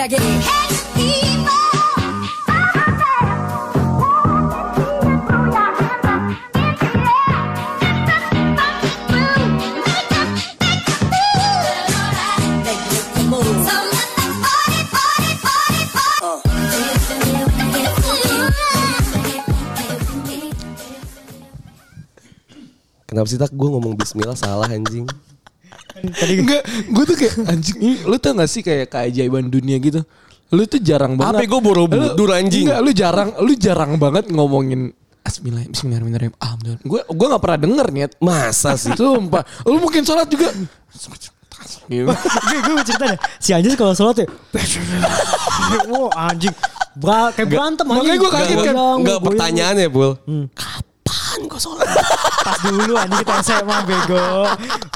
Kenapa sih tak? Gue ngomong bismillah salah anjing. Tadi Enggak, gue tuh kayak anjing ini lu tau gak sih kayak keajaiban dunia gitu. Lu tuh jarang banget. Apa gue Borobudur, anjing? Enggak, lu jarang lu jarang banget ngomongin Bismillah, Bismillahirrahmanirrahim. Alhamdulillah. Gue gue gak pernah denger niat. Masa sih? Sumpah. Lu mungkin sholat juga. Gitu. gue gue mau cerita deh. Si Anjas kalau sholat ya. Wah anjing. Bra, kayak berantem anjing. makanya gua kaget kan. Enggak pertanyaannya, Bul. Hmm. Kapan gue sholat? Pas dulu anjing kita SMA bego.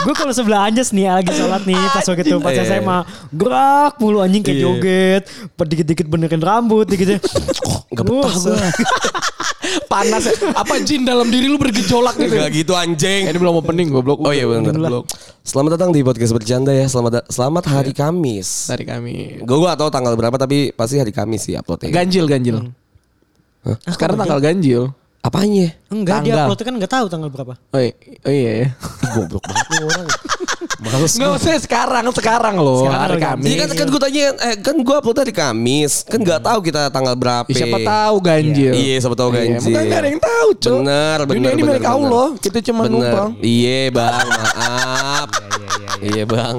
Gue kalau sebelah Anjas nih lagi sholat nih pas waktu itu pas Iya, iya. SMA. Gerak mulu anjing kayak Iya. joget. Dikit-dikit benerin rambut dikit. Gak betah gue. Panas ya. Apa jin dalam diri lu bergejolak gitu. Gak gitu Eh, anjing. ini belum opening goblok. Oh iya benar. Belum. Selamat datang di podcast bercanda ya. Selamat selamat hari Kamis. Dari kami. Gue gak tahu tanggal berapa tapi pasti hari Kamis sih uploadnya. Ganjil, ganjil. Sekarang tanggal ganjil. Apanya? Enggak dia Tanggal. upload kan enggak tahu tanggal berapa. Oh iya, oh iya ya. Goblok banget nih orang. Males Enggak usah sekarang, sekarang loh. Sekarang hari Kamis. Iya kan, kan gue tanya, eh, kan gue upload hari Kamis. Kan gak tahu kita tanggal berapa. Ya, siapa tahu ganjil. Iya, siapa tahu ganjil. Bukan gak ada yang tahu, Cok. Bener, bener, Dunia ini bener, milik. Allah. Kita cuma numpang. Iya bang, maaf. Iya bang.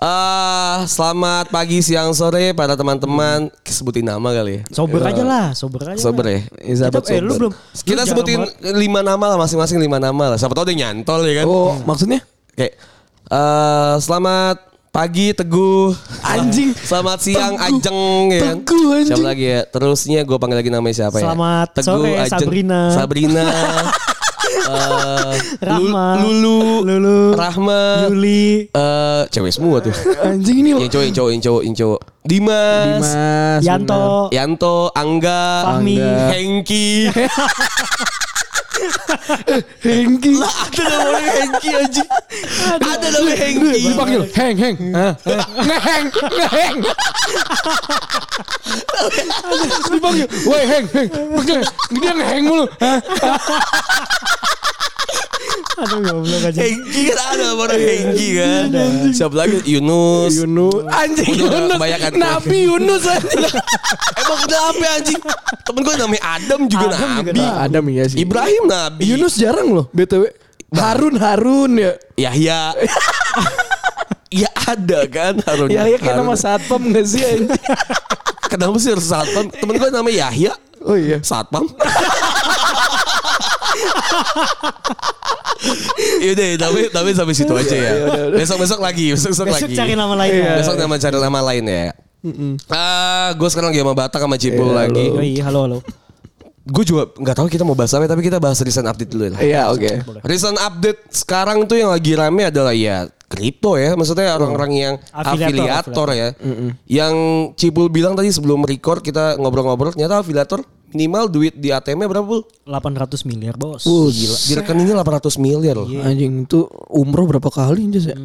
Eh, selamat pagi, siang, sore pada teman-teman. Sebutin nama kali ya. Sober aja lah, sober aja. Sober lah. ya? Sahabat Kita, eh, lu sober. belum. Kita lu sebutin jarang lima nama lah masing-masing lima nama lah. Siapa tahu dia nyantol ya kan. Oh, maksudnya? Kayak eh, selamat pagi Teguh. Anjing. Selamat siang Teguh. Ajeng ya kan. Teguh, anjing. Siapa lagi ya? Terusnya gue panggil lagi namanya siapa ya? Selamat sore, Sabrina. Sabrina. Eh, Rahma. Lulu. Lulu. Rahma. Yuli. Eh, cewek semua tuh. Anjing ini yang cowok, yang cowok, yang cowok, yang cowok. Dimas. Dimas. Yanto. Yanto, Angga, Fahmi. Angga. Hengki. Hengki. lah ada namanya Hengki aja. Ada namanya Hengki. Dipanggil Heng, Heng. Ngeheng, ngeheng. Dipanggil, woi Heng, Heng. Dia ngeheng mulu. Aduh goblok aja. Hengki kan ada orang Hengki kan. Siapa lagi? Yunus. Yunus. Anjing Yunus. kebanyakan. Nabi Yunus anjing. Emang kenapa anjing? Temen gue namanya Adam juga Adam juga Nabi. Nah, Adam iya sih. Ibrahim Nabi. Yunus jarang loh BTW. Harun Harun ya. Yahya. Ya ada kan Harun. Ya ya kayak nama satpam gak sih anjing? Kenapa sih harus satpam? Temen gue namanya Yahya. Oh iya. Satpam. Yaudah, tapi tapi sampai situ aja ya. Besok besok lagi, besok besok, Besok lagi. cari nama lain. Iya. lah. Besok nama cari nama lain ya. Ah, gue sekarang lagi sama Batak sama Cipul lagi. Yoi, halo halo. Gue juga nggak tahu kita mau bahas apa, tapi kita bahas recent update dulu lah. Iya oke. Recent update sekarang tuh yang lagi rame adalah ya kripto ya, maksudnya orang-orang yang Afiliator, afiliator, ya. Yang Cipul bilang tadi sebelum record kita ngobrol-ngobrol, ternyata afiliator minimal duit di ATM-nya berapa pul? 800 miliar bos. Uh gila. Di rekeningnya 800 miliar loh. Anjing itu umroh berapa kali aja ya?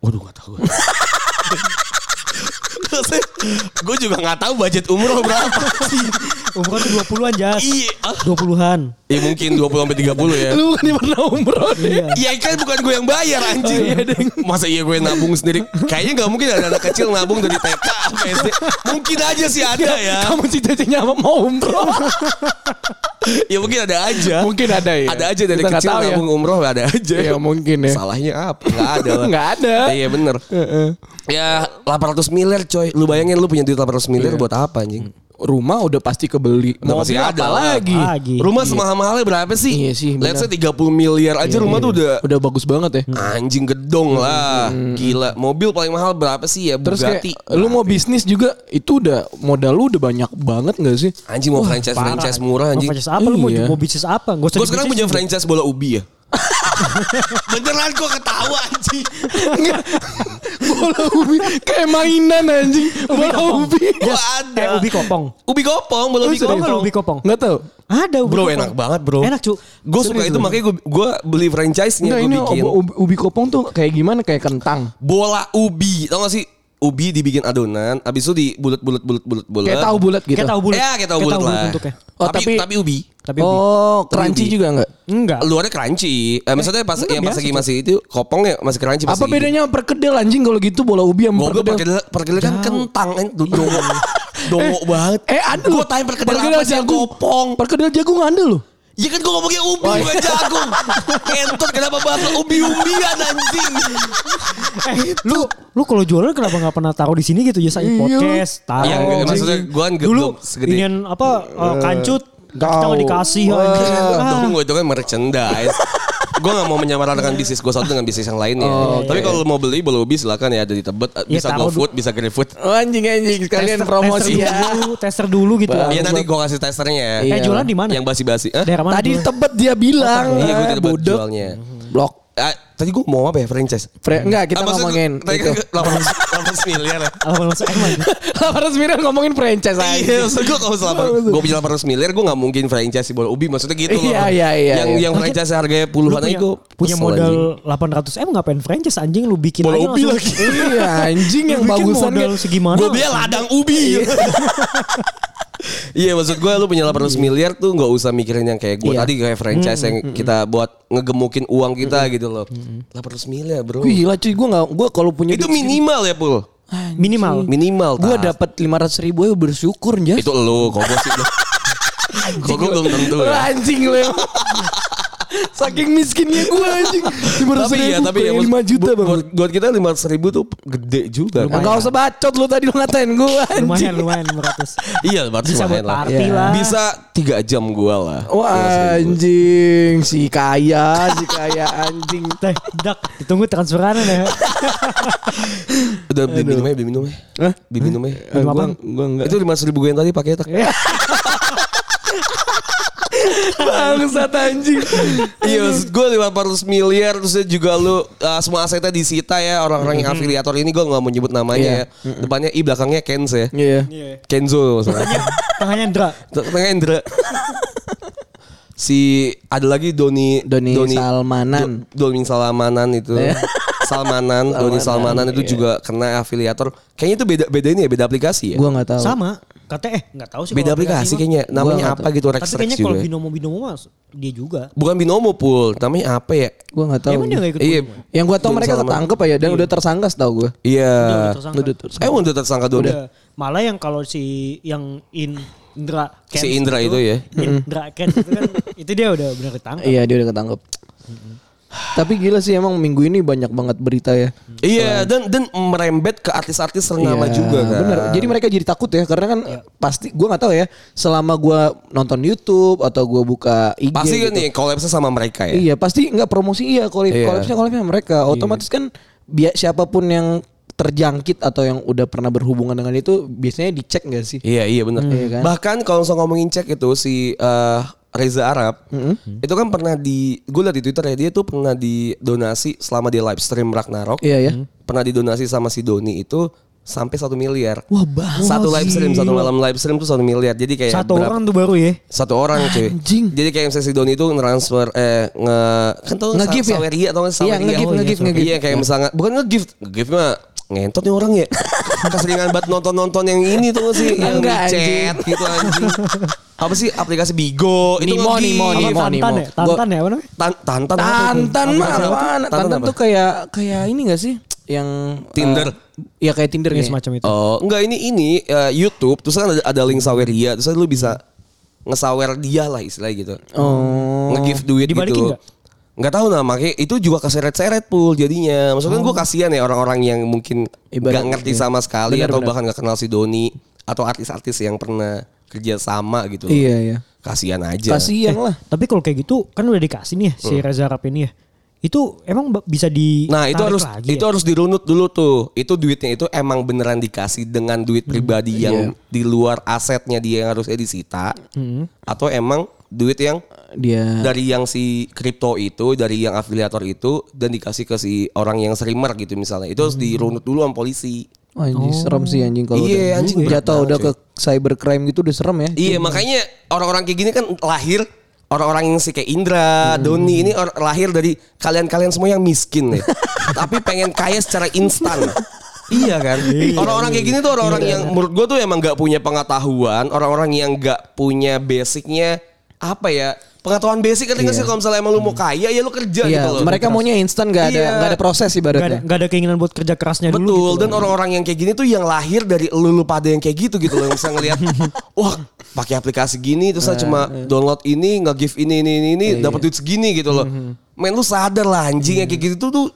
Waduh gak tahu. gue juga gak tahu budget umroh berapa sih. Umroh tuh 20-an jas. Iya. ah. 20-an. Ya mungkin 20 sampai 30 ya. Lu kan pernah umroh deh. Iya kan bukan gue yang bayar anjing. Masa iya gue nabung sendiri? Kayaknya gak mungkin ada anak kecil nabung dari TK SD. Mungkin aja sih ada ya. Kamu cita-citanya apa mau umroh? Ya mungkin ada aja. Mungkin ada ya. Ada aja dari Kita kecil tahu ya. nabung umroh ada aja. Ya mungkin ya. Salahnya apa? Gak ada lah. Nggak ada. Iya bener. Ya 800 miliar coy. Lu bayangin lu punya duit 800 miliar buat apa anjing? Rumah udah pasti kebeli. Udah pasti Mobil ada lagi? Lagi. Rumah semahal-mahalnya berapa sih? Iya sih. Let's say 30 miliar aja rumah tuh udah Udah bagus banget ya. anjing gedong lah. Gila. Mobil paling mahal berapa sih ya? Terus Bugatti. kayak lu mau bisnis juga itu udah modal lu udah banyak banget gak sih? Anjing mau franchise franchise murah anjing. Mau franchise apa lu mau, Iya. mau bisnis apa? Gue sekarang punya franchise bola ubi ya. Beneran gue ketawa anjing. Bola ubi kayak mainan anjing. Bola ubi. Gue Jas, ada. Eh, ubi kopong. Ubi kopong, bola ubi kopong. nggak lu ubi kopong? Enggak tahu. Ada ubi Bro kopong. enak banget bro. Enak cu. Gue suka itu makanya gue gue beli franchise-nya gue ini bikin. ubi, ubi kopong tuh kayak gimana kayak kentang. Bola ubi, tau gak sih? ubi dibikin adonan, habis itu di bulat bulat bulat bulat bulat. Kayak tahu bulat gitu. Kayak tahu bulat. Ya, kayak tahu bulat lah. bentuknya. Oh, tapi, tapi- tapi ubi. Tapi. Oh, crunchy juga enggak? enggak. Luarnya crunchy. Eh, maksudnya pas enggak, yang pas lagi masih itu kopong ya masih crunchy Apa bedanya sama perkedel anjing kalau gitu bola ubi sama Goblok perkedel? perkedel, perkedel kan kentang kan dongo. dongo banget. Eh, aduh. Gua tanya perkedel apa sih yang kopong. Perkedel jagung ada loh. Ya kan gua ngomongnya ubi Oh, iya. bukan jagung. Kentot kenapa bahas ubi-ubian anjing. Eh, lu lu kalau jualan kenapa nggak pernah taruh di sini gitu ya saya podcast taruh Iya, maksudnya gua kan dulu ingin apa eh, kancut tahu. dikasih. Ah. Dong itu kan merchandise. gue gak mau menyamaratakan bisnis gue satu dengan bisnis yang lainnya. Oh, Tapi kalau mau beli bola ubi silakan ya ada di Tebet, Ya, bisa taruh GoFood, bisa GrabFood. Oh, anjing anjing sekalian promosi tester ya. dulu, tester dulu gitu. Iya nanti gue kasih testernya ya. Iya. eh jualan di mana Yang basi-basi. Hah? daerah mana Tadi jualan? tebet dia bilang. Iya gue di Tebet jualnya. Blok. Ah, tadi gue mau apa ya franchise? Fre enggak kita Ah, ngomongin Tadi itu. kan 800 miliar ya. Apa langsung emang Harus mirip ngomongin franchise aja. Iya, maksud gue kalau selama gue punya 800 miliar, gue gak mungkin franchise si bola ubi. Maksudnya gitu loh. Iya, iya, iya, Yang iya. yang franchise harganya lu puluhan aja gue punya modal 800 m ngapain franchise anjing lu bikin Bola ubi lagi. Iya anjing yang bagusan modal kan. segimana Gue beli ladang ubi. Iya maksud gue lu punya 800 miliar tuh nggak usah mikirin yang kayak gue Iya. tadi kayak franchise yang kita buat ngegemukin uang kita gitu loh. 800 miliar bro. Gila cuy gue gak Gue kalau punya Itu minimal ya pul. minimal Minimal. Gue dapat 500 ribu ya bersyukur Jas. Itu lu kok gue sih. Kok gue belum tentu ya. Anjing lu emang. Saking miskinnya gue anjing. 500 Tapi ribu ya tapi ya 5 juta buat, bang. buat, buat kita 500 ribu tuh gede juga. kan. Enggak usah bacot lu tadi lu ngatain gue anjing. lumayan lumayan 500 Iya 500 bisa buat lumayan lah. party Iya. lah Bisa 3 jam gua lah. Wah 500 ribu. anjing si kaya si kaya anjing. Teh, dak, ditunggu transferannya ya. Udah beli minumnya, beli minumnya. Hah? Beli minumnya. Eh, gua enggak. Itu 500 ribu gue yang tadi pakai tak. bangsat anjing. Iya gue 500 miliar Terus juga lu uh, Semua asetnya disita ya Orang-orang yang afiliator ini Gue gak mau nyebut namanya ya Depannya I belakangnya Kenz ya Iya. Kenzo maksudnya Tangannya Indra. Tengah Indra Si Ada lagi Doni Doni Salmanan. Do- Doni Salmanan itu Iya. Salmanan Doni Salmanan itu juga kena afiliator Kayaknya itu beda beda ini ya Beda aplikasi ya Gua enggak tahu. Sama. Katanya eh enggak tahu sih Beda aplikasi kayaknya Namanya nggak apa gitu Rex Tapi kayaknya kalau juga binomo-binomo mas dia juga. Bukan binomo pul Namanya apa ya Gua enggak tahu. Emang dia enggak ikut Iya binomo? Yang gua tahu mereka ketangkep aja dan udah tersangka setahu gua. Iya Udah tersangka. Eh udah tersangka Doni Udah. Malah yang kalau si yang Indra Kens Si Indra itu ya. Indra Kens itu kan itu dia udah benar ketangkap. Iya dia udah ketangkep. Tapi gila sih emang minggu ini banyak banget berita ya. Iya dan dan merembet ke artis-artis ternama Iya, juga kan. Bener. Jadi mereka jadi takut ya karena kan pasti gua nggak tahu ya selama gua nonton YouTube atau gua buka IG pasti kan gitu. nih collabsnya sama mereka ya. Iya, pasti nggak promosi iya kolab Iya. kolabnya kolabnya mereka. Otomatis kan biar siapa pun yang terjangkit atau yang udah pernah berhubungan dengan itu biasanya dicek nggak sih? Iya iya benar. Iya kan? Bahkan kalau ngomongin cek itu si eh, Reza Arab itu kan pernah di gue liat di Twitter ya dia tuh pernah didonasi selama dia live stream Ragnarok. Iya ya. Pernah didonasi sama si Doni itu sampai satu miliar. Wah, bang. Satu live stream, satu malam live stream tuh satu miliar. Jadi kayak Satu berapa- orang tuh baru ya. Satu orang cuy. Anjing. Jadi kayak misalnya si Doni itu transfer eh nge kan tau Nge-gift ya? saweria atau nggak Iya, nge-gift, Oh, iya, nge-gift, saweria. nge-gift. Iya kayak misalnya bukan nge-gift, nge-gift mah ngentot nih orang ya. Keseringan banget nonton-nonton yang ini tuh sih yang di Enggak, chat gitu anjing. Apa sih aplikasi Bigo itu Nimo, nge-gift. Nimo, Apa Nimo, Tantan Nimo. ya? Tantan ya apa namanya? Tan tantan itu? Tantan mah? Tantan Tantan tuh kayak kayak ini gak sih? Yang Tinder. eh, Iya kayak Tinder Ya semacam itu. Oh, enggak ini ini eh, YouTube terus kan ada, ada link saweria terus lu bisa ngesawer dia lah istilahnya gitu. Oh. nge-give duit Dibalikin gitu. nggak? Nggak tahu nah makanya itu juga keseret-seret pul jadinya. Maksudnya kan gue kasihan ya orang-orang yang mungkin Ibarat- nggak ngerti iya. sama sekali Benar, atau benar. bahkan nggak kenal si Doni atau artis-artis yang pernah kerja sama gitu. loh. Iya, iya. Kasihan aja. Kasian lah. Tapi kalau kayak gitu kan udah dikasih nih ya, si Reza Arab ini ya. Itu emang bisa di Nah itu harus lagi itu ya? harus dirunut dulu tuh. Itu duitnya itu emang beneran dikasih dengan duit Hmm, pribadi iya. yang di luar asetnya dia yang harusnya disita, Hmm. atau emang duit yang Dia dari yang si kripto itu, dari yang afiliator itu dan dikasih ke si orang yang streamer gitu misalnya. Itu harus dirunut dulu sama polisi. Wah, anjing serem sih anjing kalau Iya, udah anjing berat jatuh udah cuy. ke cybercrime gitu udah serem ya. Iya, makanya orang-orang kayak gini kan lahir orang-orang yang si kayak Indra, Doni ini or- lahir dari kalian-kalian semua yang miskin ya. Tapi pengen kaya secara instan. Iya kan? Orang-orang kayak gini tuh orang-orang yang menurut gue tuh emang nggak punya pengetahuan, orang-orang yang nggak punya basicnya apa ya? Pengetahuan basic kan sih kalau misalnya emang lu mau kaya ya lu kerja Iya, gitu loh. mereka maunya instan gak ada Iya. nggak ada proses Gak ada, ibaratnya. gak ada keinginan buat kerja kerasnya dulu Betul, gitu dan orang-orang yang kayak gini tuh yang lahir dari lu, lu pada yang kayak gitu gitu loh yang bisa ngelihat wah pakai aplikasi gini terus saya cuma download ini nge-give ini ini ini, ini dapat duit segini gitu loh. Men lu sadar lah anjing yang kayak gitu tuh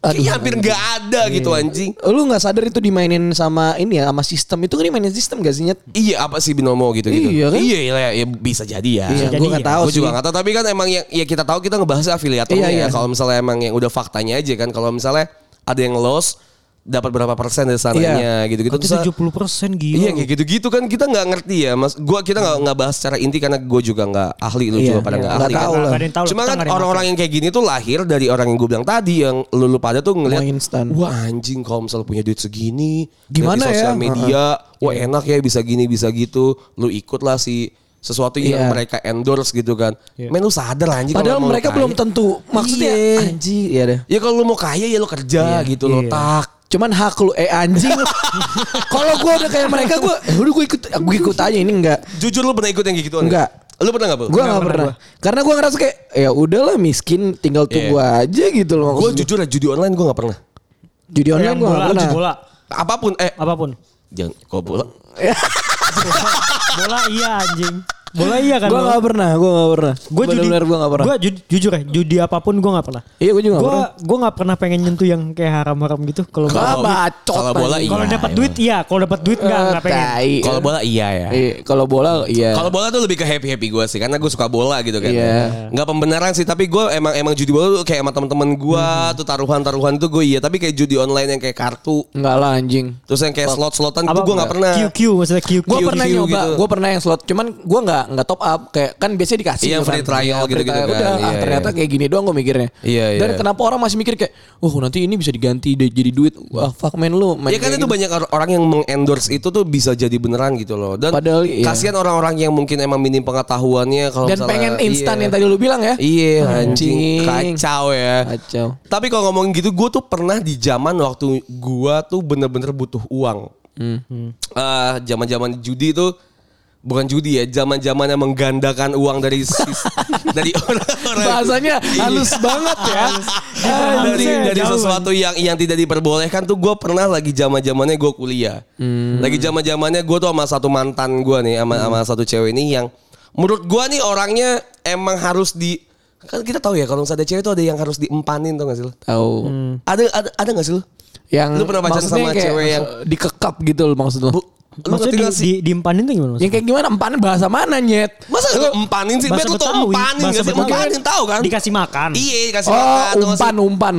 tuh kayaknya hampir nggak ada gitu anjing. Lu nggak sadar itu dimainin sama ini ya sama sistem itu kan dimainin sistem gak sih Nyet? Iya apa sih binomo gitu gitu. Iya kan? Iya iya, ya, bisa jadi ya. Iya, gue nggak ya. tahu Gue sih. juga nggak tahu tapi kan emang yang ya kita tahu kita ngebahas afiliatornya Iya, iya. ya. Kalau misalnya emang yang udah faktanya aja kan kalau misalnya ada yang loss dapat berapa persen dari sananya gitu-gitu Berarti Terus, 70 persen gila. Iya kayak gitu-gitu kan kita nggak ngerti ya mas. Gua kita nggak nggak bahas secara inti karena gue juga nggak ahli lu Iya, juga pada iya. nggak Nggak ahli tahu kan. lah. Tahu, Cuma kan nggak ada yang orang-orang yang kayak gini tuh lahir dari orang yang gue bilang tadi yang lu lu pada tuh instan. wah anjing kalau misalnya punya duit segini Gimana di sosial ya? media wah enak ya bisa gini bisa gitu lu ikut lah si sesuatu yang Iya. mereka endorse gitu kan. Iya. Men lu sadar lah anjing Padahal mereka kaya. belum tentu maksudnya Iya. anjing ya deh. Ya kalau lu mau kaya ya lu kerja gitu loh iya. tak. Cuman hak lu eh anjing. Kalau gue udah kayak mereka gue udah gue ikut gue ikut aja ini enggak. Jujur lu pernah ikut yang kayak gitu Enggak. Lu pernah gak? Gue nggak pernah. Karena gue ngerasa kayak ya udahlah miskin tinggal tunggu aja gitu loh. Gue jujur ya judi online gue gak pernah. Judi online Yang gue nggak pernah. bola. Apa pun eh Apa pun. jangan kok bola. bola iya anjing. Bola iya kan. Gue nggak pernah, gue nggak pernah. Gue judi, gue nggak pernah. Gue jujur ya, judi apa pun gue nggak pernah. Iya gue juga Gue pernah. gue nggak pernah pengen nyentuh yang kayak haram-haram gitu. Kalau Ah, Kalau- bola iya. kalau dapat duit iya, kalau dapat duit nggak nggak pengen. Kalau bola iya ya. Iya, kalau bola iya. Kalau bola tuh lebih ke happy happy gue sih karena gue suka bola gitu kan. Iya. Nggak pembenaran sih tapi gue emang emang judi bola tuh kayak sama teman-teman gue tuh taruhan taruhan tuh gue iya tapi kayak judi online yang kayak kartu Enggak lah anjing. terus yang kayak slot slotan itu Apa gue nggak pernah. QQ maksudnya QQ. Gue Q, pernah Q nyoba, gitu. gue pernah yang slot, cuman gue nggak nggak top up, kayak kan biasanya dikasih. Iya, tuh free kan. trial gitu-gitu trial. kan. Udah, ah, Iya, ternyata iya. kayak gini doang gue mikirnya. Iya, Dan iya. kenapa orang masih mikir kayak, oh nanti ini bisa diganti jadi duit, wah fuck man lu. main Ya kan itu gitu. banyak or- orang yang mengendorse itu tuh bisa jadi beneran gitu loh. Dan Padahal iya. kasihan orang-orang yang mungkin emang minim pengetahuannya kalau Dan misalnya- pengen instan iya. yang tadi lu bilang ya. Iya anjing Anjing. kacau ya. Kacau. Tapi kalau ngomongin gitu, gue tuh pernah di zaman waktu gue tuh bener-bener butuh uang. Hmm. Eh, Zaman-zaman judi tuh bukan judi ya, zaman-zamannya menggandakan uang dari sis- dari orang-orang. Bahasanya Iya. halus banget ya. dari Halusnya dari jauh, sesuatu yang yang tidak diperbolehkan tuh gue pernah lagi zaman zamannya gue kuliah Hmm. lagi zaman zamannya gue tuh sama satu mantan gue nih sama sama satu cewek ini yang menurut gue nih orangnya emang harus di kan kita tahu ya kalau misalnya ada cewek tuh ada yang harus diempanin tuh gak sih lo? Tahu. ada ada ada gak sih lo? Yang Lu pernah pacaran sama kayak cewek yang- dikekap gitu loh maksud. Bu, lu Maksudnya gak di, di, diempanin tuh gimana maksudnya? Yang kayak gimana empanin bahasa mana nyet? Masa lu empanin sih? Bahasa tau Betawi, empanin bahasa gak sih? Empanin tahu kan? Dikasih makan. Iya dikasih Oh, makan. tau gak sih? umpan umpan.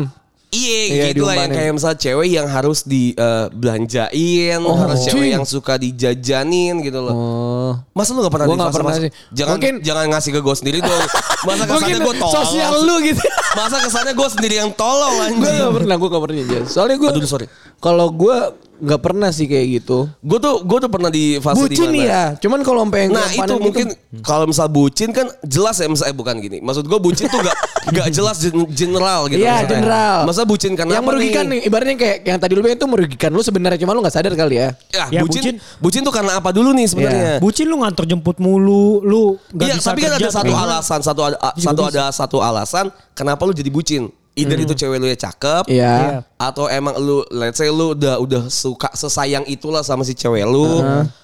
Iya, Iya, gitu lah yang kayak misalnya cewek yang harus dibelanjain, Oh, harus cewek yang suka dijajanin gitu loh. Oh. Masa lu gak pernah Gua fase pernah sih. Jangan Mungkin- jangan ngasih ke gue sendiri dong. Masa kesannya gue tolol. sosial lu gitu. Masa kesannya gue sendiri yang tolol gue anjing. gak pernah, gue gak pernah. Soalnya gue, Aduh, sorry. kalau gue gak pernah sih kayak gitu. Gue tuh gue tuh pernah di fase Bucin dimana- ya, cuman kalau sampai yang Nah itu gitu, mungkin kalau misal bucin kan jelas ya misalnya bukan gini. Maksud gue bucin tuh gak gak jelas gen- general gitu. Iya general. Masa bucin karena yang merugikan nih? Ibaratnya kayak yang tadi lu bilang itu merugikan lu sebenarnya cuma lu gak sadar kali ya. Ya, Ya, bucin, bucin. bucin tuh karena apa dulu nih sebenarnya? Bucin lu ngantor jemput mulu, lu gak Iya, bisa tapi kan ada satu tapi- alasan, satu ada satu ada satu alasan kenapa lu jadi bucin. Either itu cewek lu ya cakep, Hmm. Iya. atau emang lu let's say lu udah udah suka sesayang itulah sama si cewek lu.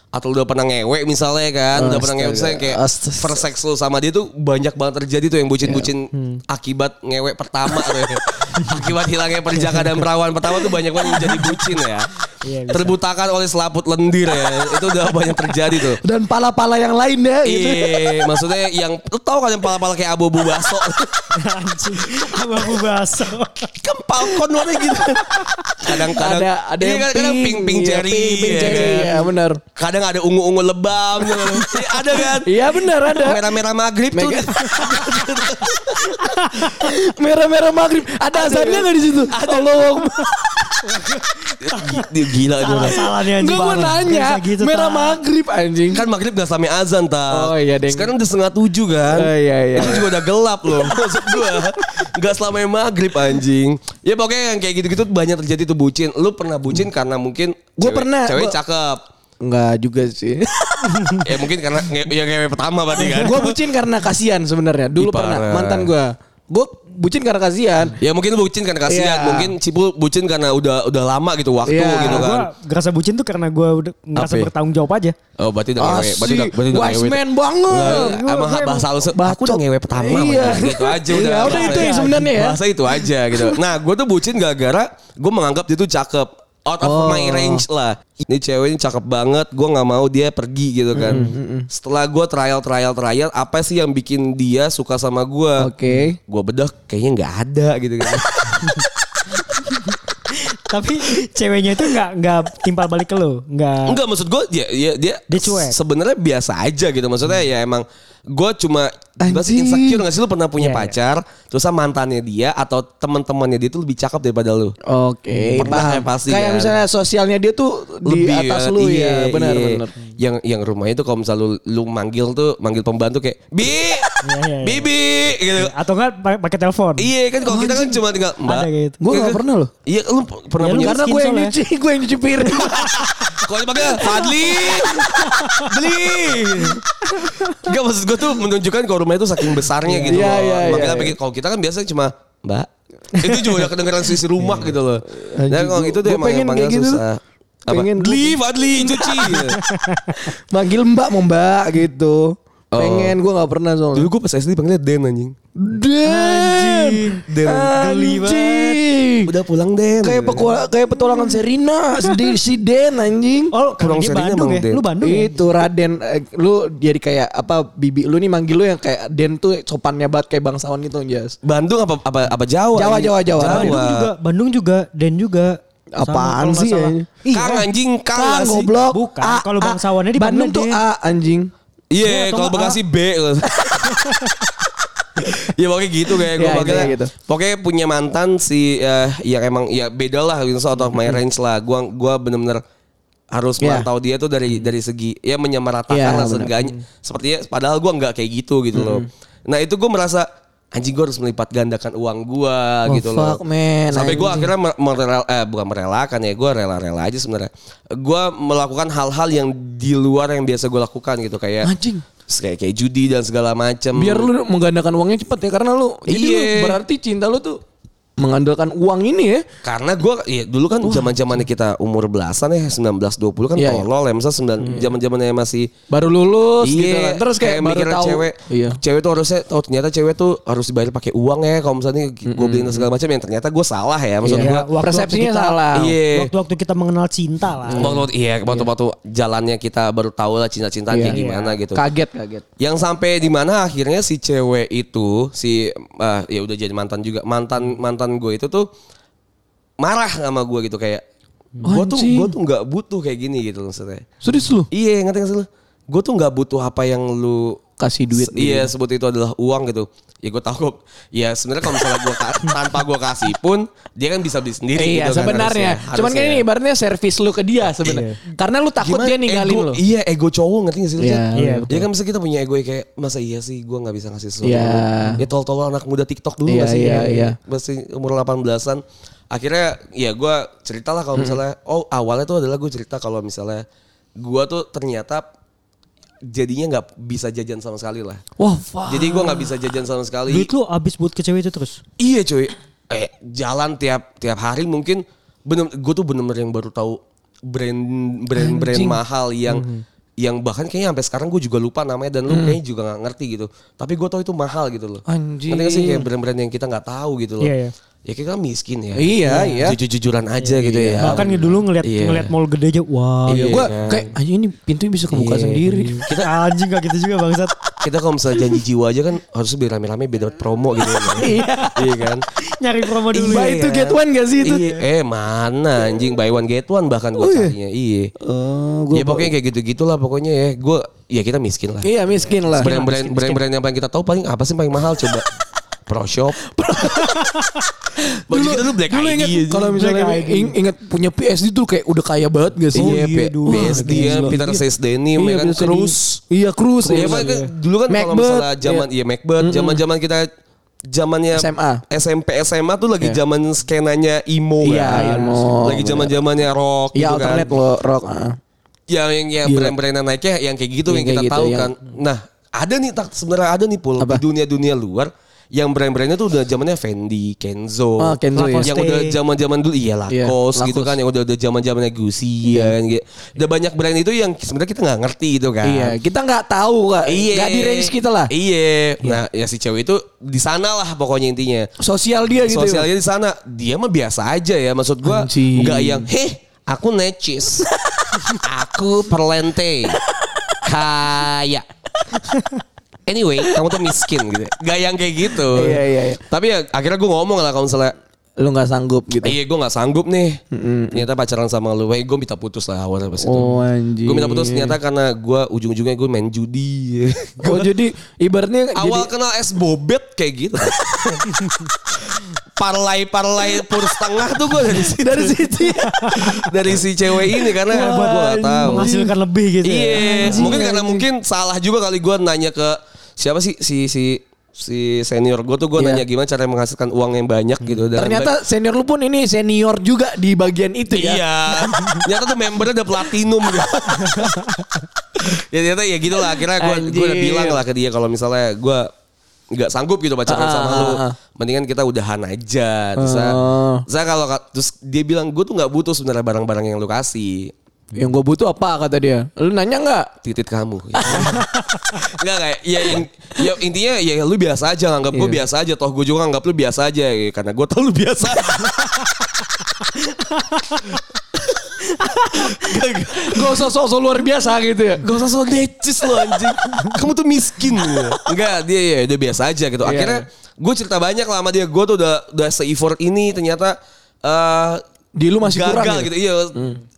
Atau lu udah pernah ngewe misalnya kan, udah pernah ngewe Astaga. misalnya kayak Astaga. first sex lu sama dia tuh banyak banget terjadi tuh yang bucin-bucin akibat ngewe pertama tuh. akibat hilangnya perjaka dan perawan pertama tuh banyak banget yang jadi bucin ya. Iya, bisa. Terbutakan oleh selaput lendir ya. itu udah banyak terjadi tuh. Dan pala-pala yang lain ya gitu. Iya, maksudnya yang lu tahu kan yang pala-pala kayak abu-abu baso. Anjing, abu baso. kan falcon warna gitu. Kadang-kadang Ada ada iya, yang kadang pink pink iya, cherry. pink, pink ya cherry, kan. ya benar. Kadang ada ungu-ungu lebam gitu. Iya, ada kan? Iya benar ada. Merah-merah maghrib tuh. Merah-merah maghrib. Ada azannya nggak di situ? Allah Dia gila dia. Salah salah nih anjing. Gue. Nggak nanya. gitu, Merah maghrib anjing. Kan maghrib gak sampai azan tak. Oh, iya, deng. Sekarang udah setengah tujuh kan. Oh, iya, iya. Itu juga udah gelap loh. Maksud gue. Gak selama maghrib anjing. Ya pokoknya yang kayak gitu-gitu banyak terjadi tuh bucin. Lu pernah bucin karena mungkin cewek- pernah, Cewek gua- cakep. Enggak juga sih. ya mungkin karena nge- ya ngewe pertama berarti kan. gue bucin karena kasihan sebenarnya. Dulu Ih, pernah mantan gue. Gue bucin karena kasihan. Ya mungkin lu bucin karena kasihan, Iya. mungkin Cipul bucin karena udah udah lama gitu waktu Iya. gitu Gue kan. ngerasa bucin tuh karena gue udah ngerasa Apa? bertanggung jawab aja. Oh berarti udah ngewe, berarti udah berarti udah wise ngewe. man banget. Emang bahasa lu se- aku udah ngewe pertama Iya. gitu aja udah. Iya, udah itu ya sebenarnya ya. Bahasa itu aja gitu. Nah, gue tuh bucin gara-gara gue menganggap dia tuh cakep. Out of Oh. my range lah. Ini cewek ini cakep banget. Gue nggak mau dia pergi gitu kan. Setelah gue trial trial trial, apa sih yang bikin dia suka sama gue? Oke. Gue bedah kayaknya nggak ada gitu kan. Tapi ceweknya itu nggak nggak timpal balik ke lo, nggak. Enggak maksud gue dia dia, dia Dia cuek. sebenarnya biasa aja gitu maksudnya ya emang gue cuma. Masih insecure gak sih lu pernah punya Iya, iya. pacar Terus mantannya dia Atau teman-temannya dia tuh lebih cakep daripada lu Oke, Pernah paham. ya pasti Kayak kan? misalnya sosialnya dia tuh di atas ya, lu iya, ya, benar iya. benar. Yang yang rumahnya tuh kalau misalnya lu, lu manggil tuh manggil pembantu kayak bi, iya, iya. bibi gitu. Atau nggak pakai- pakai telepon. Iya kan kalau kita kan cuma tinggal mbak. Ada gitu. Gue gak pernah loh. Iya lu pernah Ya, lu punya Karena gue yang nyuci, gue yang nyuci piring. Kalau dipanggil Fadli Beli Enggak maksud gue tuh menunjukkan kalau rumahnya tuh saking besarnya gitu Iya, loh. iya, Manggilnya iya. pakai- Kalau kita kan biasanya cuma Mbak. Itu juga udah kedengeran sisi rumah gitu loh. Dan Anjing, kalau gua- itu tuh emang pengen yang panggil gitu. susah. Apa? Pengen- Beli Fadli cuci. Manggil mbak mau mbak gitu. Oh. Pengen gue gak pernah soalnya. Dulu gue pas SD panggilnya Den anjing Den, Den. Anjing. Udah pulang Den Kayak pekua, kayak petualangan Serina, si, si Den anjing. Oh, Kurang serinya Bandung ya? Den. Lu Bandung ya? Itu Raden eh, lu jadi kayak apa bibi lu nih manggil lu yang kayak Den tuh sopannya banget kayak bangsawan gitu Jas. Bandung apa apa apa Jawa Jawa, anjing? Jawa, Jawa. Bandung juga, Bandung juga, Dan juga. Apaan sih ya? Kang anjing Kang, Kang goblok. Bukan, kalau bangsawannya di Bandung Bandung, tuh Den. A anjing. Iya, atau kalau Bekasi B. ya pokoknya gitu kayak gue panggilnya. iya, gitu. Pokoknya punya mantan si eh, yang emang ya beda lah gitu out of my range lah. Gua gua bener-bener harus Iya. mantau dia tuh dari dari segi ya menyamaratakan Iya, lah seenggaknya. Sepertinya padahal gua nggak kayak gitu gitu loh. Nah, itu gue merasa anjing gue harus melipat gandakan uang gua Oh, gitu loh. fuck, man, Sampai gue akhirnya mer- merel eh bukan merelakan ya, gue rela-rela aja sebenarnya. Gue melakukan hal-hal yang di luar yang biasa gue lakukan gitu kayak Anjing. kayak kayak judi dan segala macam. Biar lu menggandakan uangnya cepat ya karena lu jadi lu Iya. berarti cinta lu tuh mengandalkan uang ini ya. karena gue ya dulu kan zaman zamannya kita umur belasan ya 19 20 kan Iya, iya. tolol ya masa sembilan zaman zamannya masih Baru lulus gitu Iya, kan. Terus kayak, baru mikirnya tahu cewek, Iya. cewek tuh harusnya, oh ternyata cewek tuh harus dibayar pakai uang ya. Kalau misalnya gue beliin segala macam, yang ternyata gue salah ya. Maksud Iya. gue, waktu-waktu Persepsinya kita- salah. Iya. Waktu-waktu kita mengenal cinta lah. waktu iya, waktu-waktu jalannya kita baru tahu lah cinta-cintaan Iya. kayak gimana gitu. Kaget kaget. Yang sampai di mana akhirnya si cewek itu si ah, ya udah jadi mantan juga mantan mantan gue itu tuh marah sama gue gitu kayak gue tuh gue tuh nggak butuh kayak gini gitu maksudnya. Serius lu? Iya ngerti gak sih lu? Gue tuh nggak butuh apa yang lu Kasih duit. Se- Iya sebut itu adalah uang gitu. Ya gue tahu kok. Ya sebenarnya kalau misalnya gue tanpa gue kasih pun dia kan bisa beli sendiri. Iya gitu kan, sebenarnya. harusnya. Cuman kan ini ibaratnya servis lu ke dia sebenarnya. Karena lu takut Gimana dia ninggalin ego, lu. Iya ego cowok ngerti gak sih lu? Iya, Jan? iya, Dia kan bisa kita punya ego yang kayak masa iya sih gue gak bisa ngasih sesuatu. Iya. Ya tol-tol anak muda TikTok dulu Iya, gak sih? iya, iya. Masih umur 18-an. Akhirnya ya gue cerita lah kalau misalnya oh awalnya tuh adalah gue cerita kalau misalnya gue tuh ternyata jadinya nggak bisa jajan sama sekali lah. Wah, fuck. Jadi gue nggak bisa jajan sama sekali. Duit lu abis buat ke cewek itu terus. Iya cuy. Eh jalan tiap tiap hari mungkin bener gue tuh bener-bener yang baru tahu brand brand brand Anjing. mahal yang Mhm. yang bahkan kayaknya sampai sekarang gue juga lupa namanya dan lu kayaknya juga nggak ngerti gitu. Tapi gue tahu itu mahal gitu loh. Anjing. Gak sih kayak brand-brand yang kita nggak tahu gitu loh. Iya, iya. Ya kita miskin ya. Iya, iya. Jujur-jujuran aja gitu ya. Bahkan dulu ngeliat Iya. ngeliat mall gede aja, wah. Iya. Gue kan. kayak anjing ini pintunya bisa kebuka Iya. sendiri. Kita anjing gak gitu juga bangsat. Kita kalau misalnya janji jiwa aja kan harus biar rame-rame biar dapat promo gitu kan. iya kan. Nyari promo dulu. Buy ya. itu get one gak sih itu? Iya, eh mana anjing buy one get one bahkan gue carinya. Iya. Oh, ya pokoknya kayak gitu-gitulah pokoknya ya. Gue ya kita miskin lah. Iya miskin lah. Brand-brand brand-brand yang paling kita tahu paling apa sih paling mahal coba? Pro Shop. Baju kita tuh Black dulu ID inget kalau misalnya Black ing- inget punya PSD tuh kayak udah kaya banget gak sih? Oh, Iya, iya, dulu. PSD ya. Peter Iya. Says Denim, Iya, ya kan, Cruise. Iya, Cruz. Iya, iya. Pak, kan dulu kan kalau misalnya zaman iya Macbeth, zaman-zaman kita zamannya SMA. SMP SMA tuh lagi Iya. zaman skenanya emo Iya, kan. emo. Lagi zaman-zamannya rock Iya, gitu kan. lo rock. ah. yang yang, yang Gila. brand-brand naiknya yang kayak gitu Yang yang, kita gitu, tahu yang- kan. Nah, ada nih tak sebenarnya ada nih pul di dunia-dunia luar yang brand-brandnya tuh udah zamannya Fendi, Kenzo, Ah, Kenzo, ya. yang udah zaman-zaman dulu iya Iya, Lacoste gitu Lacoste. kan, yang udah udah zaman-zamannya Gucci Iya. kan. gitu. Udah banyak brand itu yang sebenarnya kita nggak ngerti itu kan. Iya, kita nggak tahu kak. Iya. Nggak di range kita lah. Iya. Nah, ya si cewek itu di sana lah pokoknya intinya. Sosial dia gitu. Sosialnya di sana. Dia mah biasa aja ya. Maksud gua nggak yang heh aku necis. aku perlente. Kaya. Anyway, kamu tuh miskin gitu. Gak yang kayak gitu. Iya, iya, iya. Tapi ya akhirnya gue ngomong lah kalau misalnya Lu nggak sanggup gitu. Iya gue gak sanggup nih Ternyata pacaran sama lu Weh gue minta putus lah awalnya pas itu Oh, anjing. Gue minta putus ternyata karena gue ujung-ujungnya gue main judi Oh jadi ibaratnya Awal jadi, kenal es bobet kayak gitu. Parlay-parlay pur setengah tuh gue dari situ. dari situ. ya. dari si cewek ini karena gue gak tahu. Menghasilkan lebih gitu ya. Iya, mungkin karena mungkin salah juga kali gue nanya ke siapa sih si si si senior gue tuh gue Iya. nanya gimana cara menghasilkan uang yang banyak gitu. Dan Ternyata senior lu pun ini senior juga di bagian itu ya. Iya. Ternyata tuh membernya udah platinum gitu. ya ternyata ya gitu lah. Akhirnya gue gue udah bilang lah ke dia kalau misalnya gue nggak sanggup gitu pacaran Ah, sama ah, lu. ah. Mendingan kita udahan aja. Terus saya, Oh. saya kalau terus dia bilang gue tuh nggak butuh sebenarnya barang-barang yang lu kasih. Yang gue butuh apa kata dia? Lu nanya nggak? titit kamu. Enggak kayak ya, in- ya intinya ya lu biasa aja nganggap gue Iya. biasa aja toh gue juga nganggap lu biasa aja ya, karena gue tau lu biasa. Gak usah sok-sok luar biasa gitu ya. Gak usah so necis lo anjing. Kamu tuh miskin. Enggak, dia ya udah biasa aja gitu. Akhirnya gue cerita banyak lah sama dia. Gue tuh udah udah se-effort ini ternyata eh Di lu masih gagal kurang ya? gitu. Iya.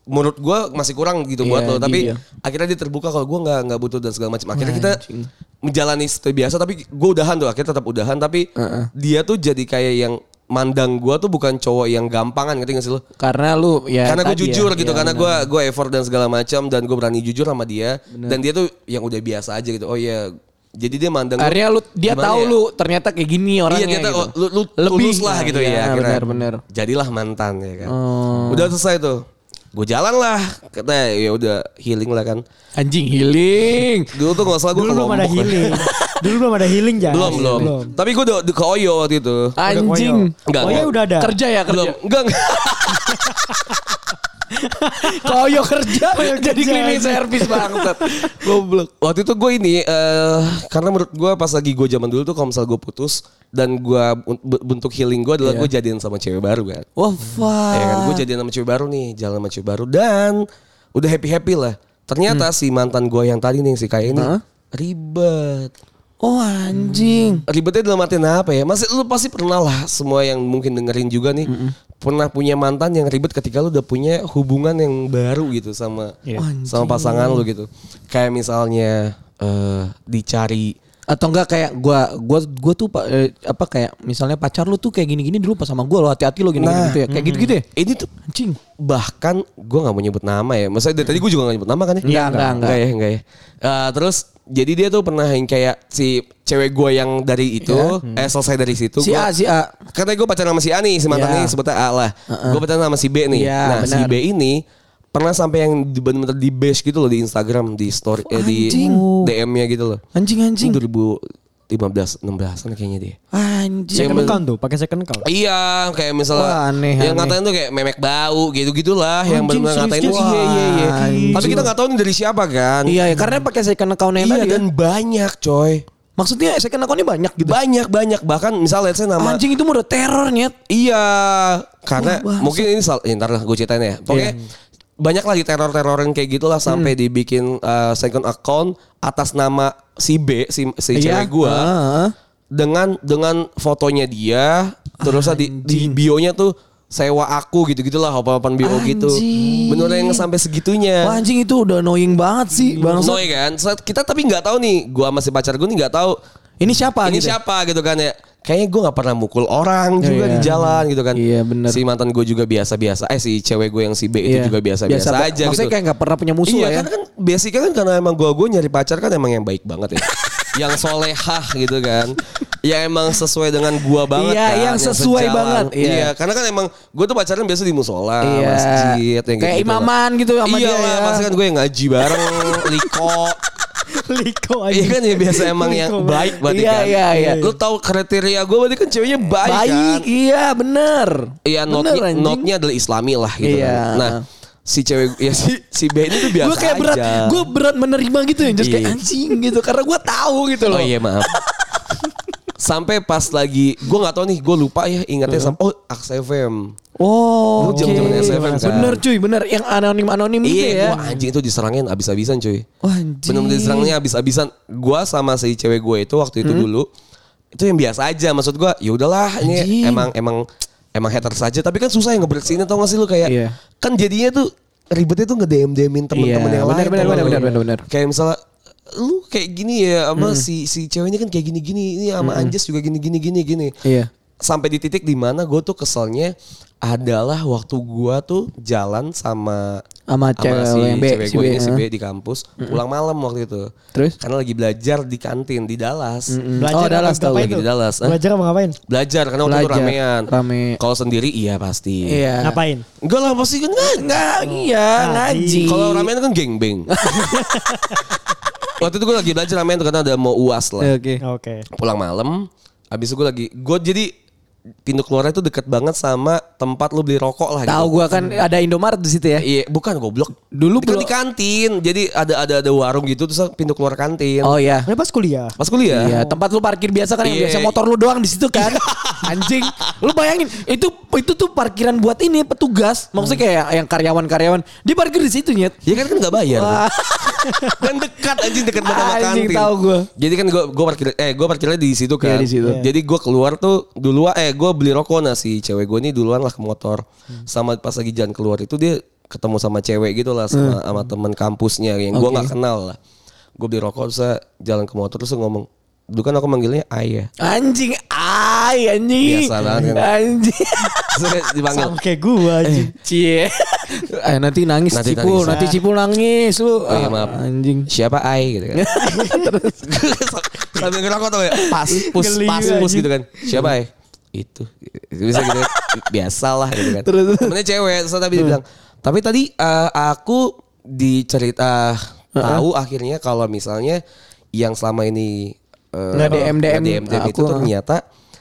Menurut gue masih kurang gitu buat Iya, lo. Tapi iya. akhirnya dia terbuka kalau gue nggak nggak butuh dan segala macam. Akhirnya kita menjalani seperti biasa. Tapi gue udahan tuh. Akhirnya tetap udahan. Tapi dia tuh jadi kayak yang mandang gue tuh bukan cowok yang gampangan ngerti gak sih lo? Karena lu ya karena gue ya. jujur gitu Ya, karena gue gue effort dan segala macam dan gue berani jujur sama dia dan dia tuh yang udah biasa aja gitu oh iya jadi dia mandang Akhirnya lu dia tahu ya? lu ternyata kayak gini orangnya iya ternyata gitu. lu, lu tulus lah gitu ya, Iya, akhirnya. benar-benar. jadilah mantan ya kan Oh. udah selesai tuh gue jalan lah kata ya udah healing lah kan Anjing healing. dulu tuh nggak salah gue belum ada healing. Dulu belum ada healing Jas. belum belum tapi gue udah ke Oyo waktu itu Anjing. Enggak, enggak. udah ada. Kerja ya belum kerja. enggak enggak Koyo kerja jadi cleaning service bangsat. Goblok. Waktu itu gue ini eh karena menurut gue pas lagi gue zaman dulu tuh kalau misal gue putus dan gue bentuk healing gue adalah Iya. gue jadian sama cewek baru kan. Wah, fuck. Ya kan gue jadian sama cewek baru nih, jalan sama cewek baru dan udah happy happy lah. Ternyata si mantan gue yang tadi nih si kayak ini Hah? ribet. Oh anjing. Ribetnya dalam artian apa ya? Masih lu pasti pernah lah semua yang mungkin dengerin juga nih pernah punya mantan yang ribet ketika lu udah punya hubungan yang baru gitu sama Iya. sama pasangan lu gitu. Kayak misalnya eh dicari Atau enggak kayak gua gua gua tuh pa- eh, apa kayak misalnya pacar lu tuh kayak gini-gini dulu pas sama gua lo hati-hati lo gini-gini Nah. gitu ya. Kayak gitu-gitu ya. ini tuh Anjing. bahkan gue nggak mau nyebut nama ya. Maksudnya dari tadi gue juga gak nyebut nama kan ya? Enggak, enggak, enggak. ya, enggak ya. Eh, terus jadi dia tuh pernah yang kayak si cewek gue yang dari itu yeah. eh selesai dari situ si gua, A si A Karena gue pacaran sama si A nih si mantan yeah. nih sebutnya A lah uh-uh. gue pacaran sama si B nih yeah, nah bener. si B ini pernah sampai yang benar-benar di base gitu loh di Instagram di story oh, eh, di DM-nya gitu loh anjing anjing 2000 15 16-an kayaknya dia. Anjir. Second tuh, pakai second. Iya, kayak misalnya Wah, aneh, yang aneh. ngatain tuh kayak memek bau gitu-gitulah yang benar ngatain tuh. Iya, iya, iya. Tapi kita nggak tahu ini dari siapa kan. Iya, ya, karena pakai second account yang iya, tadi. dan dan banyak, coy. Maksudnya second accountnya banyak gitu? Banyak, banyak. Bahkan misalnya saya nama... Anjing itu udah teror, Iya. Karena Wah, mungkin ini... salah, eh, ya, ntar lah gue ceritain ya. Pokoknya yeah banyak lagi teror-teroran kayak gitulah sampai Hmm. dibikin uh, second account atas nama si B, si, si Iya. cewek gua Ah. dengan dengan fotonya dia, terus di, di bio-nya tuh sewa aku gitu-gitulah, apa-apaan bio gitu. Anjing. Bener yang sampai segitunya. Wah anjing itu udah annoying banget sih bang. Noy kan, kita tapi nggak tahu nih, gua sama si pacar gue nih nggak tahu Ini siapa ini gitu? siapa gitu kan ya. Kayaknya gue nggak pernah mukul orang juga Iya. di jalan gitu kan. Iya, bener. Si mantan gue juga biasa-biasa. Eh si cewek gue yang si B itu Iya. juga biasa-biasa Biasa, aja maksudnya gitu. kayak nggak pernah punya musuh iya lah ya. karena kan basicnya kan karena emang gue gue nyari pacar kan emang yang baik banget ya. yang solehah gitu kan. yang emang sesuai dengan gue banget Iya, kan. yang sesuai sejalan. banget, iya. Iya. karena kan emang gue tuh pacaran biasa di musola, Iya. masjid, yang Kayak gitu lah. imaman gitu sama iya dia lah, ya. pasti kan gue yang ngaji bareng, liko. Liko aja. Iya kan ya biasa emang yang baik berarti Iya, kan. iya, iya. Lu tahu kriteria gue berarti kan ceweknya baik, Baik, kan. iya bener. Iya notnya, notnya adalah Islami lah gitu Iya. kan. Nah si cewek ya si si B ini tuh biasa Gue kayak berat, aja. gue berat menerima gitu ya, just kayak Iya. anjing gitu, karena gue tahu gitu loh. Oh iya maaf. Sampai pas lagi gue nggak tahu nih gue lupa ya ingatnya sama oh Aks FM. Oh, oke. zaman-zaman SFM kan. Bener cuy, bener. Yang anonim-anonim gitu Iya, ya. gua anjing itu diserangin abis-abisan cuy. Wah, anjing. Bener-bener diserangnya abis-abisan. Gua sama si cewek gue itu waktu itu dulu itu yang biasa aja. Maksud gua ya udahlah ini emang emang emang hater saja. Tapi kan susah yang ngebersihinnya tau gak sih lu kayak Iya. kan jadinya tuh ribetnya tuh nge-DM DMin temen-temen Iya, yang bener, lain. bener, bener, bener, bener, bener. Kayak misalnya lu kayak gini ya sama si si cewek ini kan kayak gini-gini ini sama Anjas juga gini-gini gini gini. Iya. Sampai di titik di mana gue tuh keselnya adalah waktu gua tuh jalan sama Sama cewek si yang B, cewek si gue B, ini si eh. B di kampus pulang malam waktu itu. Terus? Karena lagi belajar di kantin di Dallas. Oh, Dallas tahu. Lagi di Dallas. Hah? Belajar apa ngapain? Belajar karena waktu itu Belajar, ramean. rame. Kalau sendiri iya pasti. Iya. Ngapain? Enggak lah pasti kan enggak. Enggak, iya, ngaji. Kalau ramean kan gengbeng. waktu itu gue lagi belajar ramean tuh karena ada mau uas lah. Oke. Oke. Pulang malam. Habis itu gue lagi gue jadi pintu keluarnya tuh deket banget sama tempat lu beli rokok lah Tahu gitu. gua kan ada Indomaret di situ ya. Iya, bukan goblok. Dulu Kan di kantin. Jadi ada ada ada warung gitu terus pintu keluar kantin. Oh iya. Ini pas kuliah. Pas kuliah. Iya, tempat lu parkir biasa kan yang Iya. biasa motor lu doang di situ kan. Anjing. Lu bayangin, itu itu tuh parkiran buat ini petugas. Maksudnya kayak yang karyawan-karyawan, dia parkir di situ nyet. Ya kan kan nggak bayar. Kan dekat anjing dekat banget sama Anjing, kantin. tahu gua. Jadi kan gua gua parkir eh gua parkirnya di situ kan. Iya, di situ. Jadi gua keluar tuh duluan eh gua beli rokok nah si cewek gua ini duluan lah ke motor. Sama pas lagi jalan keluar itu dia ketemu sama cewek gitu lah sama sama teman kampusnya yang gua Oke. nggak kenal lah. Gua beli rokok terus saya jalan ke motor terus ngomong Dulu kan aku manggilnya Ayah. Anjing, ay anjing. Biasa banget kan. Anjing. Terus dipanggil. Sama kayak gua aja. Cie. Eh nanti nangis Nanti Cipul, nangis. nanti Cipul nangis lu. Oh iya maaf. Anjing. Siapa Ai gitu kan. Sambil ngerokok tuh ya. Pas, pus, pas, anjing. pus gitu kan. Siapa Ai? Itu. Bisa gitu. Biasa lah gitu kan. Terus. Temennya cewek. Terus tapi dia bilang. Tapi tadi eh, aku dicerita tahu akhirnya kalau misalnya yang selama ini eh, Nggak DM, nggak DM, DM itu aku, ternyata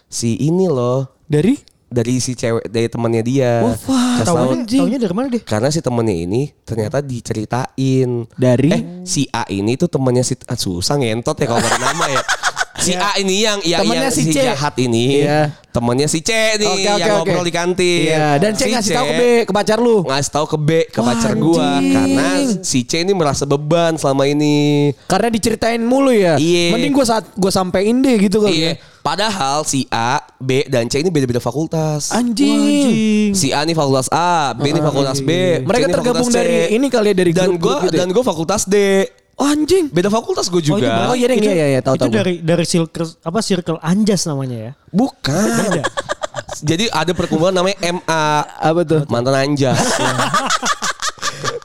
si ini loh Dari? dari si cewek dari temannya dia. Oh, wah, Kasih tahu, taunya dari mana deh? karena si temennya ini ternyata diceritain Dari? eh si A ini tuh temennya si ah, susah ngentot ya kalau nama ya. Si A ini yang yang, Temennya yang si si, C. jahat ini. Iya. Temennya si C nih Oke, oke, yang oke. ngobrol di kantin. Iya, dan C Si ngasih tahu ke B, ke pacar lu. Ngasih tahu ke B, ke Wah, pacar gua anjing. karena si C ini merasa beban selama ini. Karena diceritain mulu ya. Iya. Mending gua saat gua sampein deh gitu kali. Iya. ya. Padahal si A, B dan C ini beda-beda fakultas. Anjing. Si A ini fakultas A, B ini fakultas B. C Mereka tergabung dari ini kali ya dari dan gua gitu ya? dan gua fakultas D. Oh, anjing. Beda fakultas gue juga. Oh, iya, deh, itu, iya, iya, iya, tahu, itu tahu dari dari circle apa circle anjas namanya ya. Bukan. Jadi ada perkumpulan namanya MA. Apa tuh? Mantan anjas.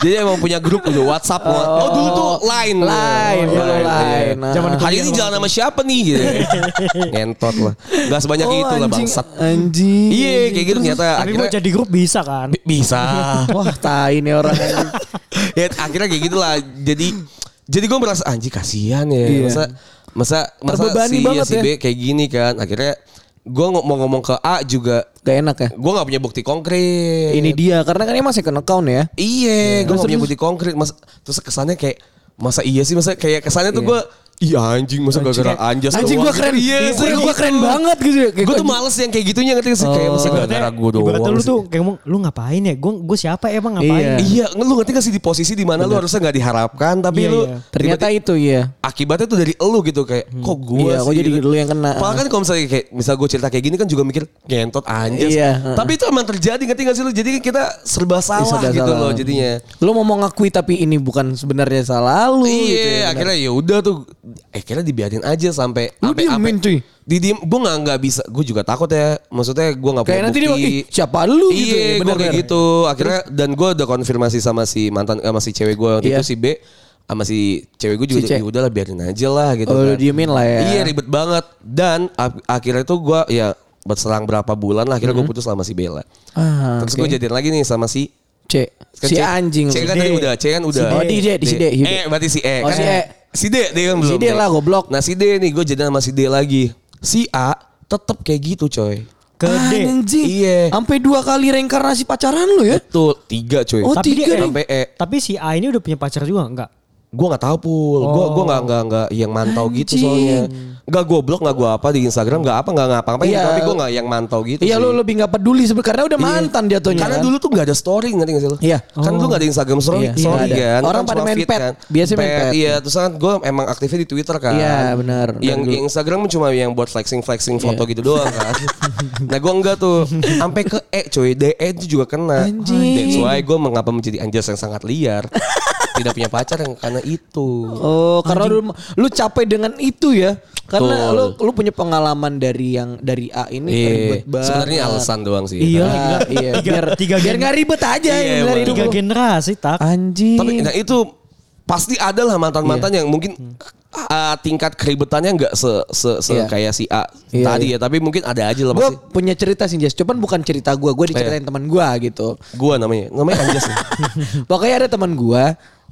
Jadi emang punya grup dulu WhatsApp. Oh, dulu tuh Line. Line, Oh, Line, Line. iya. Nah. Zaman Hari ini jalan sama siapa nih gitu. Ngentot lah. Gak sebanyak Oh, itu lah anjing. bangsat. Anjing. Iya kayak gitu ternyata Tapi mau akhirnya jadi grup bisa kan? Bi- bisa. Wah, tai nih orang. ya akhirnya kayak gitulah. Jadi jadi gue merasa anjing kasihan ya. Iya. Masa masa masa Terbebani si, banget si ya. B kayak gini kan. Akhirnya gue mau ngomong ke A juga Gak enak ya. gue nggak punya bukti konkret. Ini dia karena kan dia masih second account ya. Iya, gue Terus, gak punya bukti konkret. Mas, terus kesannya kayak masa iya sih masa kayak kesannya tuh gue iya anjing masa gara-gara anjas Anjing gua keren. gitu. Iya, Iya, gua gitu. keren banget gitu ya. Kayak Gue gua- tuh males yang kayak gitunya ngerti gak sih kayak masa gara-gara gue doang. Ibaratnya lu sih. tuh kayak ngomong, lu ngapain ya? Gue gue siapa emang ngapain? Iya. Iya, lu ngerti gak sih di posisi di mana lu harusnya nggak diharapkan tapi Iya, lu iya. Ternyata itu ya. akibatnya tuh dari elu gitu kayak kok gue Iya, kok jadi lu yang kena. Padahal kan kalau misalnya kayak misal gue cerita kayak gini kan juga mikir gentot anjas. Iya. Tapi itu emang terjadi ngerti gak sih lu? Jadi kita serba salah gitu salah. loh jadinya. Lu mau mengakui tapi ini bukan sebenarnya salah lu iya, gitu ya, akhirnya ya udah tuh eh kira dibiarin aja sampai Lu sampai diemin, sampai- cuy? di diem gue nggak nggak bisa gue juga takut ya maksudnya gue nggak punya nanti dia, bukti "Ih, siapa lu?" gitu ya, gue kayak gitu akhirnya dan gue udah konfirmasi sama si mantan sama si cewek gue waktu Iya. itu si B sama si cewek gue juga Si C. ya udahlah biarin aja lah gitu Oh, kan. diemin lah ya. iya ribet banget dan ak- akhirnya tuh gue ya berselang berapa bulan lah akhirnya gue putus sama si Bella. Ah, terus oke. gue jadian lagi nih sama si C. Kan Si C- anjing. C kan D. tadi udah, C kan udah. Oh, di D, di si D, di D. Eh, berarti si E. Oh, kan? si E. Si D, dia kan belum. D lah, goblok. Nah, si D nih, gue jadi sama si D lagi. Si A tetep kayak gitu, coy. Ke D. Anjing. Iya. Sampai dua kali reinkarnasi pacaran lu ya? Tuh, tiga coy. Oh, Tapi tiga dia- nih. sampai E. Tapi si A ini udah punya pacar juga enggak? Gue gak tahu pul. Gue Oh. gue nggak nggak nggak yang mantau gitu Anjing. soalnya. Nggak gue blok, nggak gue apa di Instagram, nggak apa, nggak ngapa-ngapain. Iya. Tapi gue nggak yang mantau gitu. Iya sih. lu lebih gak peduli sebenarnya karena udah Iya. mantan jatuhnya. Karena kan? dulu tuh gak ada story ngerti gak sih lu? Iya. Kan dulu gak ada Instagram story, Iya, story nggak ada. kan. Orang Kan pada cuma main pet. kan. Biasanya main pet. Iya, terus kan gue emang aktifnya di Twitter kan. Iya, benar. Yang, yang Instagram cuma yang buat flexing-flexing foto Iya. gitu doang kan. nah gue enggak tuh. Sampai ke E cuy, DE itu juga kena. Anjing. That's why gue mengapa menjadi anjas yang sangat liar. Tidak punya pacar yang karena itu. Oh, karena lu, lu capek dengan itu ya. Karena Betul. lu lu punya pengalaman dari yang dari A ini Iya, ribet banget. sebenarnya alasan doang sih. Iya. Iya, Tiga- biar tiga biar nggak ribet aja Iya, yang dari. Tiga generasi tak. Anjing. Tapi nah itu pasti ada lah mantan-mantan Iya. yang mungkin uh, tingkat keribetannya nggak se, se, se Iya. kayak si A Iya, tadi iya. ya, tapi mungkin ada aja lah gue punya cerita sih Jas, cuman bukan cerita gue, gue diceritain teman gue gitu. Gua namanya, namanya Anjas nih. Pokoknya ada teman gue,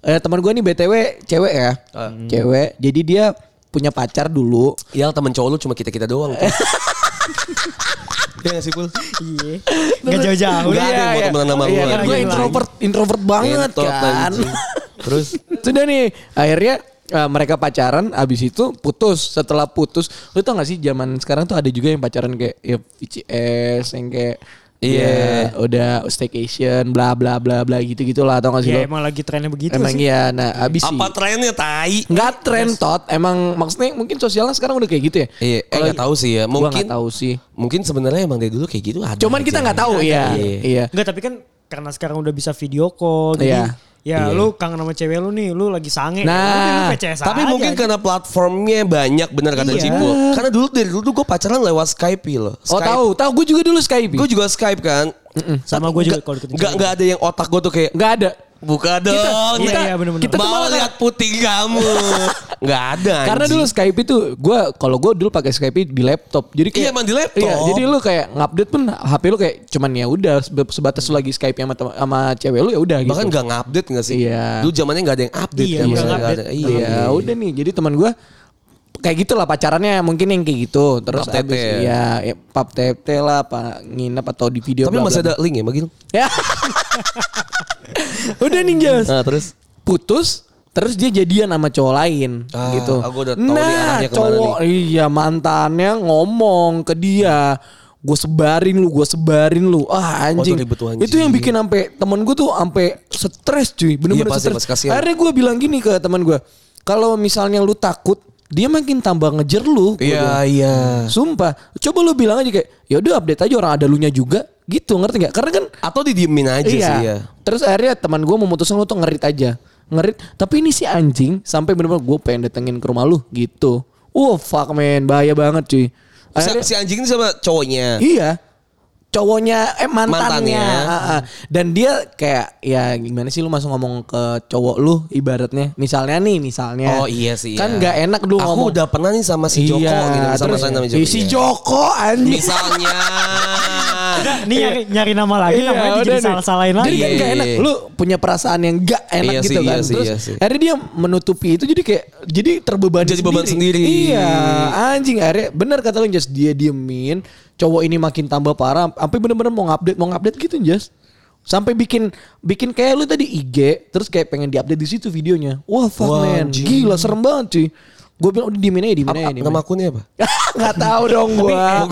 eh, teman gue nih btw cewek ya, Ah. cewek. Jadi dia punya pacar dulu. Yang temen cowok lu cuma kita-kita doang. tuh. Iya gak sih Pul? Iya. Enggak jauh-jauh. Nggak ada yang mau temenan sama Iya, gua. kan gue introvert, introvert banget kan. Terus Sudah nih, akhirnya eh, mereka pacaran, abis itu putus. Setelah putus, lu tau gak sih zaman sekarang tuh ada juga yang pacaran kayak ya VCS, yang kayak Iya. ya, udah staycation, bla bla bla bla gitu gitulah, tau gak sih Ya lo? emang lagi trennya begitu Emang sih. iya, nah abis sih. apa trennya tai? Nggak tren tot, emang maksudnya mungkin sosialnya sekarang udah kayak gitu ya. Iya, eh nggak tahu sih ya. Mungkin nggak tahu sih. mungkin sebenarnya emang dari dulu kayak gitu ada. Cuman kita aja. nggak tahu ya. Iya. Iya. Enggak tapi kan karena sekarang udah bisa video call jadi Iya. Ya Iya. lu kangen sama cewek lu nih lu lagi sange Nah, ya lu PCS Tapi aja. mungkin karena platformnya banyak bener kata Iya. Cipo. Karena dulu dari dulu tuh gue pacaran lewat Skype loh. Oh tahu, tahu gue juga dulu Skype. Gue juga Skype kan. Sama Tapi gua juga nggak- kalau deketin nggak cewek. nggak ada yang otak gue tuh kayak Nggak ada. Buka dong. Iya, kita- iya. Kita Kita tuh mau malah- lihat putih kamu. Nggak ada. Karena anjing. dulu Skype itu gue kalau gue dulu pakai Skype di laptop. Jadi kayak Iya, emang di laptop. Iya, jadi lu kayak ngupdate pun HP lu kayak cuman ya udah sebatas lu lagi Skype sama sama cewek lu ya udah gitu. bahkan nggak ngupdate nggak sih? Iya. Dulu zamannya nggak ada yang update Iya, kan. ada- Iya. Iya, udah nih. Jadi teman gue kayak gitulah pacarannya mungkin yang kayak gitu. Terus Pap tete. abis ya, ya pap tete lah, apa nginep atau di video. Tapi bla, masih ada link ya Magil? Ya. Udah nih Jas. Nah terus? Putus terus dia jadian sama cowok lain Ah, gitu. aku udah tahu nih nah, cowok iya mantannya ngomong ke dia, gue sebarin lu, gue sebarin lu. Ah anjing. ribet tuh, anjing. Itu yang bikin sampai temen gue tuh sampai stres cuy, bener-bener Iya, stres. Akhirnya gue bilang gini ke teman gue, kalau misalnya lu takut, dia makin tambah ngejer lu. Iya iya. Sumpah, coba lu bilang aja kayak, ya udah update aja orang ada lunya juga, gitu ngerti nggak? Karena kan Atau didiemin aja iya. sih ya. Terus akhirnya teman gue memutuskan lu tuh ngerit aja. Ngerit. Tapi ini si anjing sampai bener-bener gue pengen datengin ke rumah lu gitu. Wah fuck man. Bahaya banget cuy. Si, Akhirnya, si anjing ini sama cowoknya. iya. Cowoknya eh mantannya. Mantannya. Ah. Dan dia kayak ya gimana sih lu masuk ngomong ke cowok lu ibaratnya. Misalnya nih misalnya. Oh iya sih. Kan iya. nggak enak dulu Aku ngomong. udah pernah nih sama si Joko iya, gitu. Sama terus, sama namanya "Ih, Joko. si iya. Joko anjing. Misalnya. Ini nyari, nyari nama lagi Iya, namanya udah jadi nih. salah-salahin lagi. Jadi kan gak Iya. enak. Lu punya perasaan yang gak enak Iya gitu sih, kan. iya sih, Terus iya sih. akhirnya dia menutupi itu jadi kayak jadi terbebani Jadi beban sendiri. Iya, anjing akhirnya bener kata lu Jas dia diemin, cowok ini makin tambah parah, sampai bener-bener mau ngupdate mau ngupdate gitu Jas. Sampai bikin bikin kayak lu tadi IG, terus kayak pengen diupdate di situ videonya. Wah, fuck Wah, man. anjing. Gila serem banget cuy. Gue bilang udah diemin aja, diemin aja, nama akunnya apa? Nggak tahu dong gua.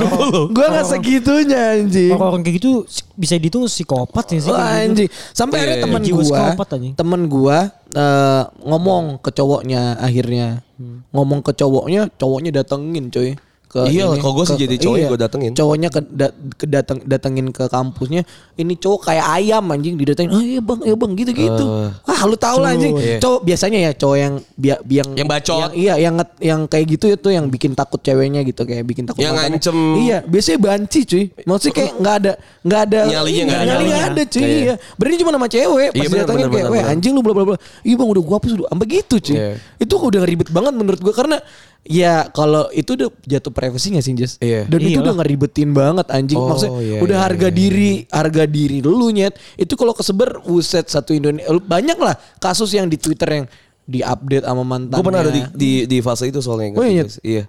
Gua nggak segitunya anjing. Orang-orang kayak gitu bisa dihitung psikopat ya sih. Kayak gitu. anjing. Sampai Iya, akhirnya iya, teman. Jiwa gua, psikopat, anjing. temen gua eh, ngomong ke cowoknya akhirnya. Hmm. Ngomong ke cowoknya, cowoknya datengin coy. Ke Iya, kalau gua sih jadi cowoknya gua datengin. Cowoknya ke, da- ke dateng, datengin ke kampusnya. Ini cowok kayak ayam anjing didatengin. Oh iya bang, iya bang gitu-gitu. Wah lu tau lah anjing. Iya. Cowok biasanya ya cowok yang bia- yang Yang bacot. yang- iya yang yang kayak gitu itu yang bikin takut ceweknya gitu kayak bikin takut Yang mantannya. ngancem. Iya, biasanya banci cuy. Maksudnya kayak nggak ada nggak ada Nyalinya nggak ada. nyali nggak ada cuy. Iya. Iya. Berarti cuma nama cewek. Pas Iya, benar, kayak, weh anjing lu bla bla bla. Iya bang udah gua hapus udah. Sampai gitu cuy. Iya. Itu udah ribet banget menurut gua karena ya kalau itu udah jatuh privacy gak sih Jess? Iya. Dan itu Iyalah. udah ngeribetin banget anjing. Oh, Maksudnya iya, udah iya, harga diri, harga diri dulu nyet. Itu kalau kesebar buset satu Indonesia. Banyak lah kasus yang di Twitter yang diupdate sama mantan. Gue pernah ada di, di di fase itu soalnya. Oh, iya. Iya.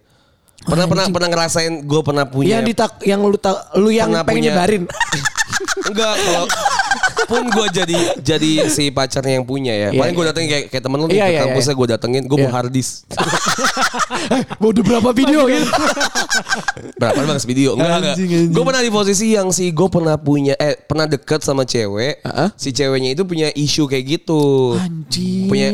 Pernah pernah pernah ngerasain gue pernah punya yang ditak yang lu tak lu yang Pernah pengen punya- nyebarin. Enggak kalau pun gue jadi jadi si pacarnya yang punya ya. Iya, Paling gue iya. datengin kayak kayak temen lu nih Iya, ke kampusnya gue datengin gue Iya. bawa hard disk. Udah berapa video gitu. Berapa banget video? Enggak enggak. Gue pernah di posisi yang si gue pernah punya eh pernah deket sama cewek. Si ceweknya itu punya isu kayak gitu. Anjing. Punya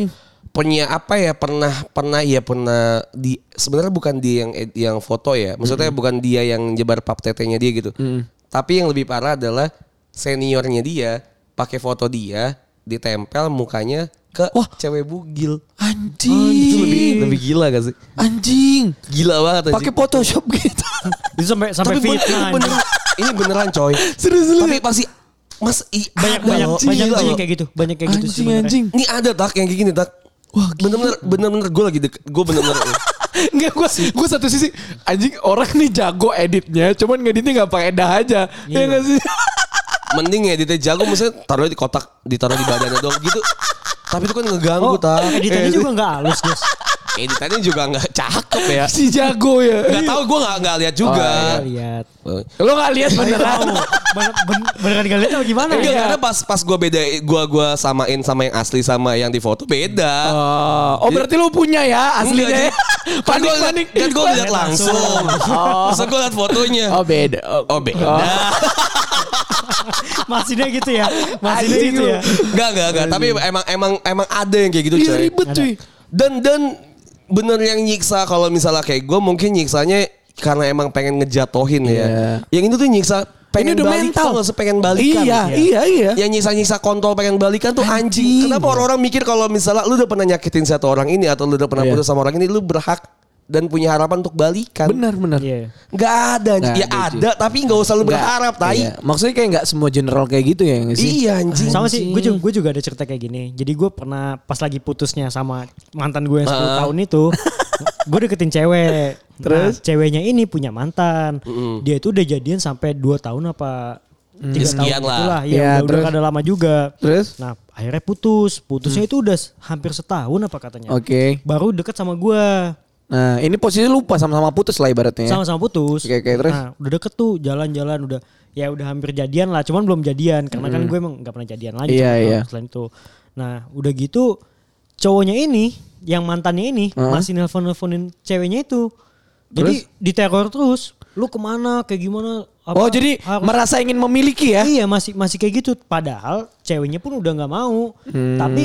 punya apa ya pernah pernah ya pernah di sebenarnya bukan dia yang yang foto ya maksudnya bukan dia yang jebar pap tetenya dia gitu tapi yang lebih parah adalah seniornya dia pakai foto dia ditempel mukanya ke Wah. cewek bugil Anjing. itu lebih lebih gila gak sih Anjing. gila banget anjing. Pakai Photoshop gitu. Itu sampai sampai tapi bener- fitnah. ini anjing. beneran ini beneran coy Serius, serius. tapi pasti mas i, banyak ada banyak loh. banyak banyak kayak gitu. Banyak kayak gitu sih. Anjing anjing. ini ada tak yang kayak gini tak Wah, bener-bener bener-bener gue lagi deket gue bener-bener Enggak gue gue satu sisi anjing orang nih jago editnya cuman ngeditnya nggak pakai dah aja ya Iya. nggak sih mending ya editnya jago misalnya taruh di kotak ditaruh di badannya dong gitu tapi itu kan ngeganggu Oh, tak editannya juga nggak halus, guys. Editannya juga nggak cakep ya. Si jago ya. Nggak tahu gue nggak nggak lihat juga. Kita lihat. lo nggak lihat beneran? Bener, ben- beneran nggak lihat apa gimana? Enggak, ya? karena pas pas gue beda gue gua samain sama yang asli sama yang di foto beda. Oh, oh berarti lo punya ya aslinya ya? kan panik gue panik kan gue lihat langsung. Masa gue lihat fotonya? Oh beda. Oh beda. Maksudnya gitu ya. Maksudnya gitu ya. Enggak, enggak, enggak. Tapi emang emang emang ada yang kayak gitu, Iya coy. ribet cuy. Dan dan bener yang nyiksa kalau misalnya kayak gue mungkin nyiksanya karena emang pengen ngejatohin ya. Iya. Yang itu tuh nyiksa pengen udah balik mental. sih, pengen balikan. iya iya iya Yang nyiksa-nyiksa kontol pengen balikan tuh anjing. Kenapa orang-orang mikir kalau misalnya lu udah pernah nyakitin satu orang ini atau lu udah pernah Iya. putus sama orang ini lu berhak dan punya harapan untuk balikan. benar benar Iya. Nggak ada. Nggak ya ada, ada, tapi nggak usah lu Nggak, berharap, tai. iya. maksudnya kayak nggak semua general kayak gitu ya nggak sih Iya anjing. Sama sih, gue juga, gue juga ada cerita kayak gini. Jadi gue pernah pas lagi putusnya sama mantan gue yang 10 Ah. tahun itu, gue deketin cewek. Terus? Nah, ceweknya ini punya mantan. Dia itu udah jadian sampai 2 tahun apa tiga Ya, sekian tahun lah. itulah. Ya, Iya, udah, terus? udah ada lama juga. terus Nah, akhirnya putus. Putusnya itu udah hampir setahun apa katanya. oke Baru deket sama gue. Nah ini posisi lupa sama-sama putus lah ibaratnya ya. Sama-sama putus. Oke, oke, terus? Nah, udah deket tuh jalan-jalan udah ya udah hampir jadian lah, cuman belum jadian karena kan gue emang nggak pernah jadian lagi Iya, iya. selain itu. Nah, udah gitu cowoknya ini yang mantannya ini Hah? masih nelpon-nelponin ceweknya itu. Jadi diteror terus. Lu ke mana? Kayak gimana? Apa, oh jadi harus- merasa ingin memiliki ya Iya masih masih kayak gitu. Padahal ceweknya pun udah nggak mau. Hmm. Tapi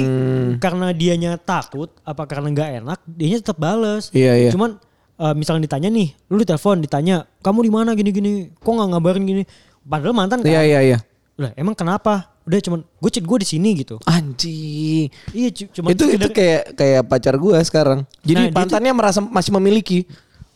karena dianya takut, apa karena nggak enak, dianya tetap bales. Iya, iya. Cuman eh, misalnya ditanya nih, lu ditelepon ditanya, kamu di mana gini-gini, kok nggak ngabarin gini? Padahal mantan kan. iya iya iya Lah emang kenapa? Udah cuman gue chat gue di sini gitu. anjing Iya cu- cuman itu itu kayak kayak pacar gua sekarang. Jadi Nah, mantannya merasa masih memiliki.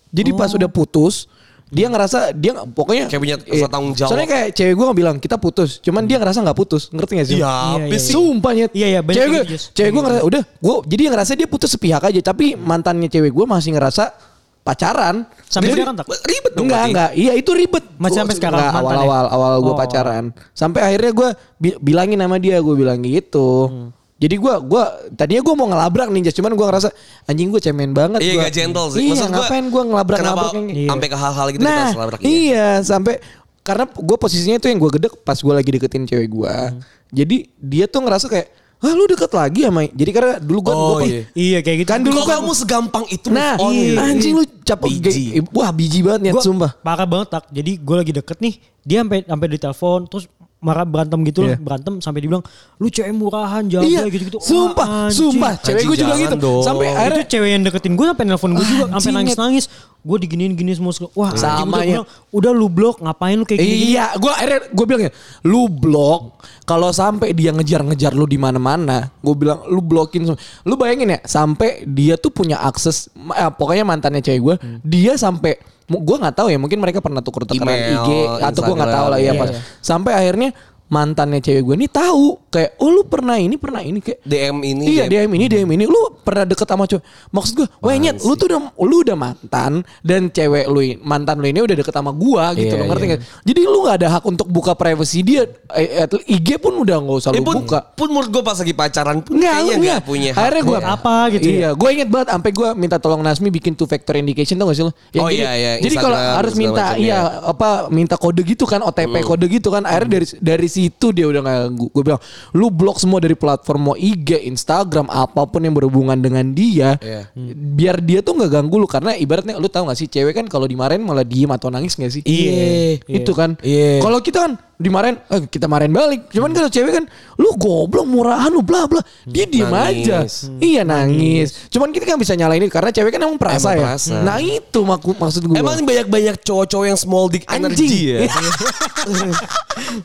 Jadi pas udah putus, dia ngerasa dia pokoknya Kayak punya iya. rasa tanggung jawab. Soalnya kayak cewek gua nggak bilang kita putus, cuman dia ngerasa nggak putus. Ngerti gak sih? Iya, Iya, iya. Sumpah Nyet. Iya, iya, banyak Cewek gue, cewek gue Kayak ngerasa udah, gua jadi ngerasa dia putus sepihak aja, tapi mantannya cewek gue masih ngerasa pacaran. Sampai Jadi- sekarang tak? Ribet dong Enggak, enggak. Iya itu ribet. Masih Gua- sampai sekarang enggak, ya? awal-awal awal gue Oh. pacaran. Sampai akhirnya gue bi- bilangin sama dia, gue bilang gitu. Hmm. Jadi gue gua tadinya gue mau ngelabrak nih, Jas. cuman gue ngerasa anjing gue cemen banget. Iya gua. gak gentle sih. Iya, Maksud ngapain gue ngelabrak Kenapa ngelabrak yang Iya. sampai ke hal-hal gitu kita Nah, harus labrak ya? iya sampai karena gue posisinya itu yang gue gedek pas gue lagi deketin cewek gue. Hmm. Jadi dia tuh ngerasa kayak, ah lu deket lagi sama. Jadi karena dulu gue, Oh, gua- iya. Iya kayak gitu. Kan dulu Kok kan- kamu segampang itu Nah, on iya. gitu? anjing lu capek. Biji. Wah biji banget ya, Gua sumpah. Parah banget tak. Jadi gue lagi deket nih, dia sampai sampai ditelepon terus marah berantem gitu Iya. loh, berantem sampai dibilang lu cewek murahan jaga Iya, gitu-gitu. Wah, sumpah, anjing. sumpah. Cewek gue juga jangan gitu. dong. Sampai itu akhirnya cewek yang deketin gue sampai nelpon gue juga sampai Anjing, nangis-nangis. Gue diginiin gini semua. Wah, Sama udah, ya. bilang, udah lu blok ngapain lu kayak gini? Iya, gue akhirnya gue bilang ya, lu blok. Kalau sampai dia ngejar-ngejar lu di mana-mana, gue bilang lu blokin. semua. Lu bayangin ya, sampai dia tuh punya akses, eh, pokoknya mantannya cewek gue, dia sampai gue nggak tahu ya, mungkin mereka pernah tuker tukeran IG atau gue nggak tahu lah ya Instagram, pas. iya. Sampai akhirnya mantannya cewek gue nih tahu kayak oh lu pernah ini pernah ini kayak DM ini Iya DM DM ini DM ini lu pernah deket sama cowok. Maksud gue, wah nyet, lu tuh udah lu udah mantan dan cewek lu mantan lu ini udah deket sama gua gitu Iya, lo ngerti iya. nggak? Jadi lu nggak ada hak untuk buka privacy dia. Eh, IG pun udah nggak usah Eh, lu pun, buka. pun menurut gue pas lagi pacaran pun Nggak, kayaknya nggak. punya hak Akhirnya gue apa gitu ya? Iya, gue inget banget sampai gue minta tolong Nasmi bikin two factor indication tau gak sih lo? Yang Oh jadi, iya, iya, Jadi kalau harus minta iya ya. apa minta kode gitu kan OTP Hmm. kode gitu kan. Akhirnya dari dari situ dia udah nggak gue bilang lu blok semua dari platform mau IG, Instagram apa pun yang berhubungan dengan dia. Iya. Biar dia tuh nggak ganggu lu karena ibaratnya lu tahu gak sih cewek kan kalau dimarahin malah diem atau nangis gak sih? Iya. Itu kan. Iya. Kalau kita kan dimarahin eh, kita marahin balik. Cuman kalau cewek kan lu goblok murahan lu bla bla. Dia diem Nangis. aja. Iya nangis. Cuman kita kan bisa nyalain itu karena cewek kan emang perasa Emang ya. perasa. Nah itu maku- maksud gue. Emang banyak-banyak cowok-cowok yang small dick Anjing. energy ya.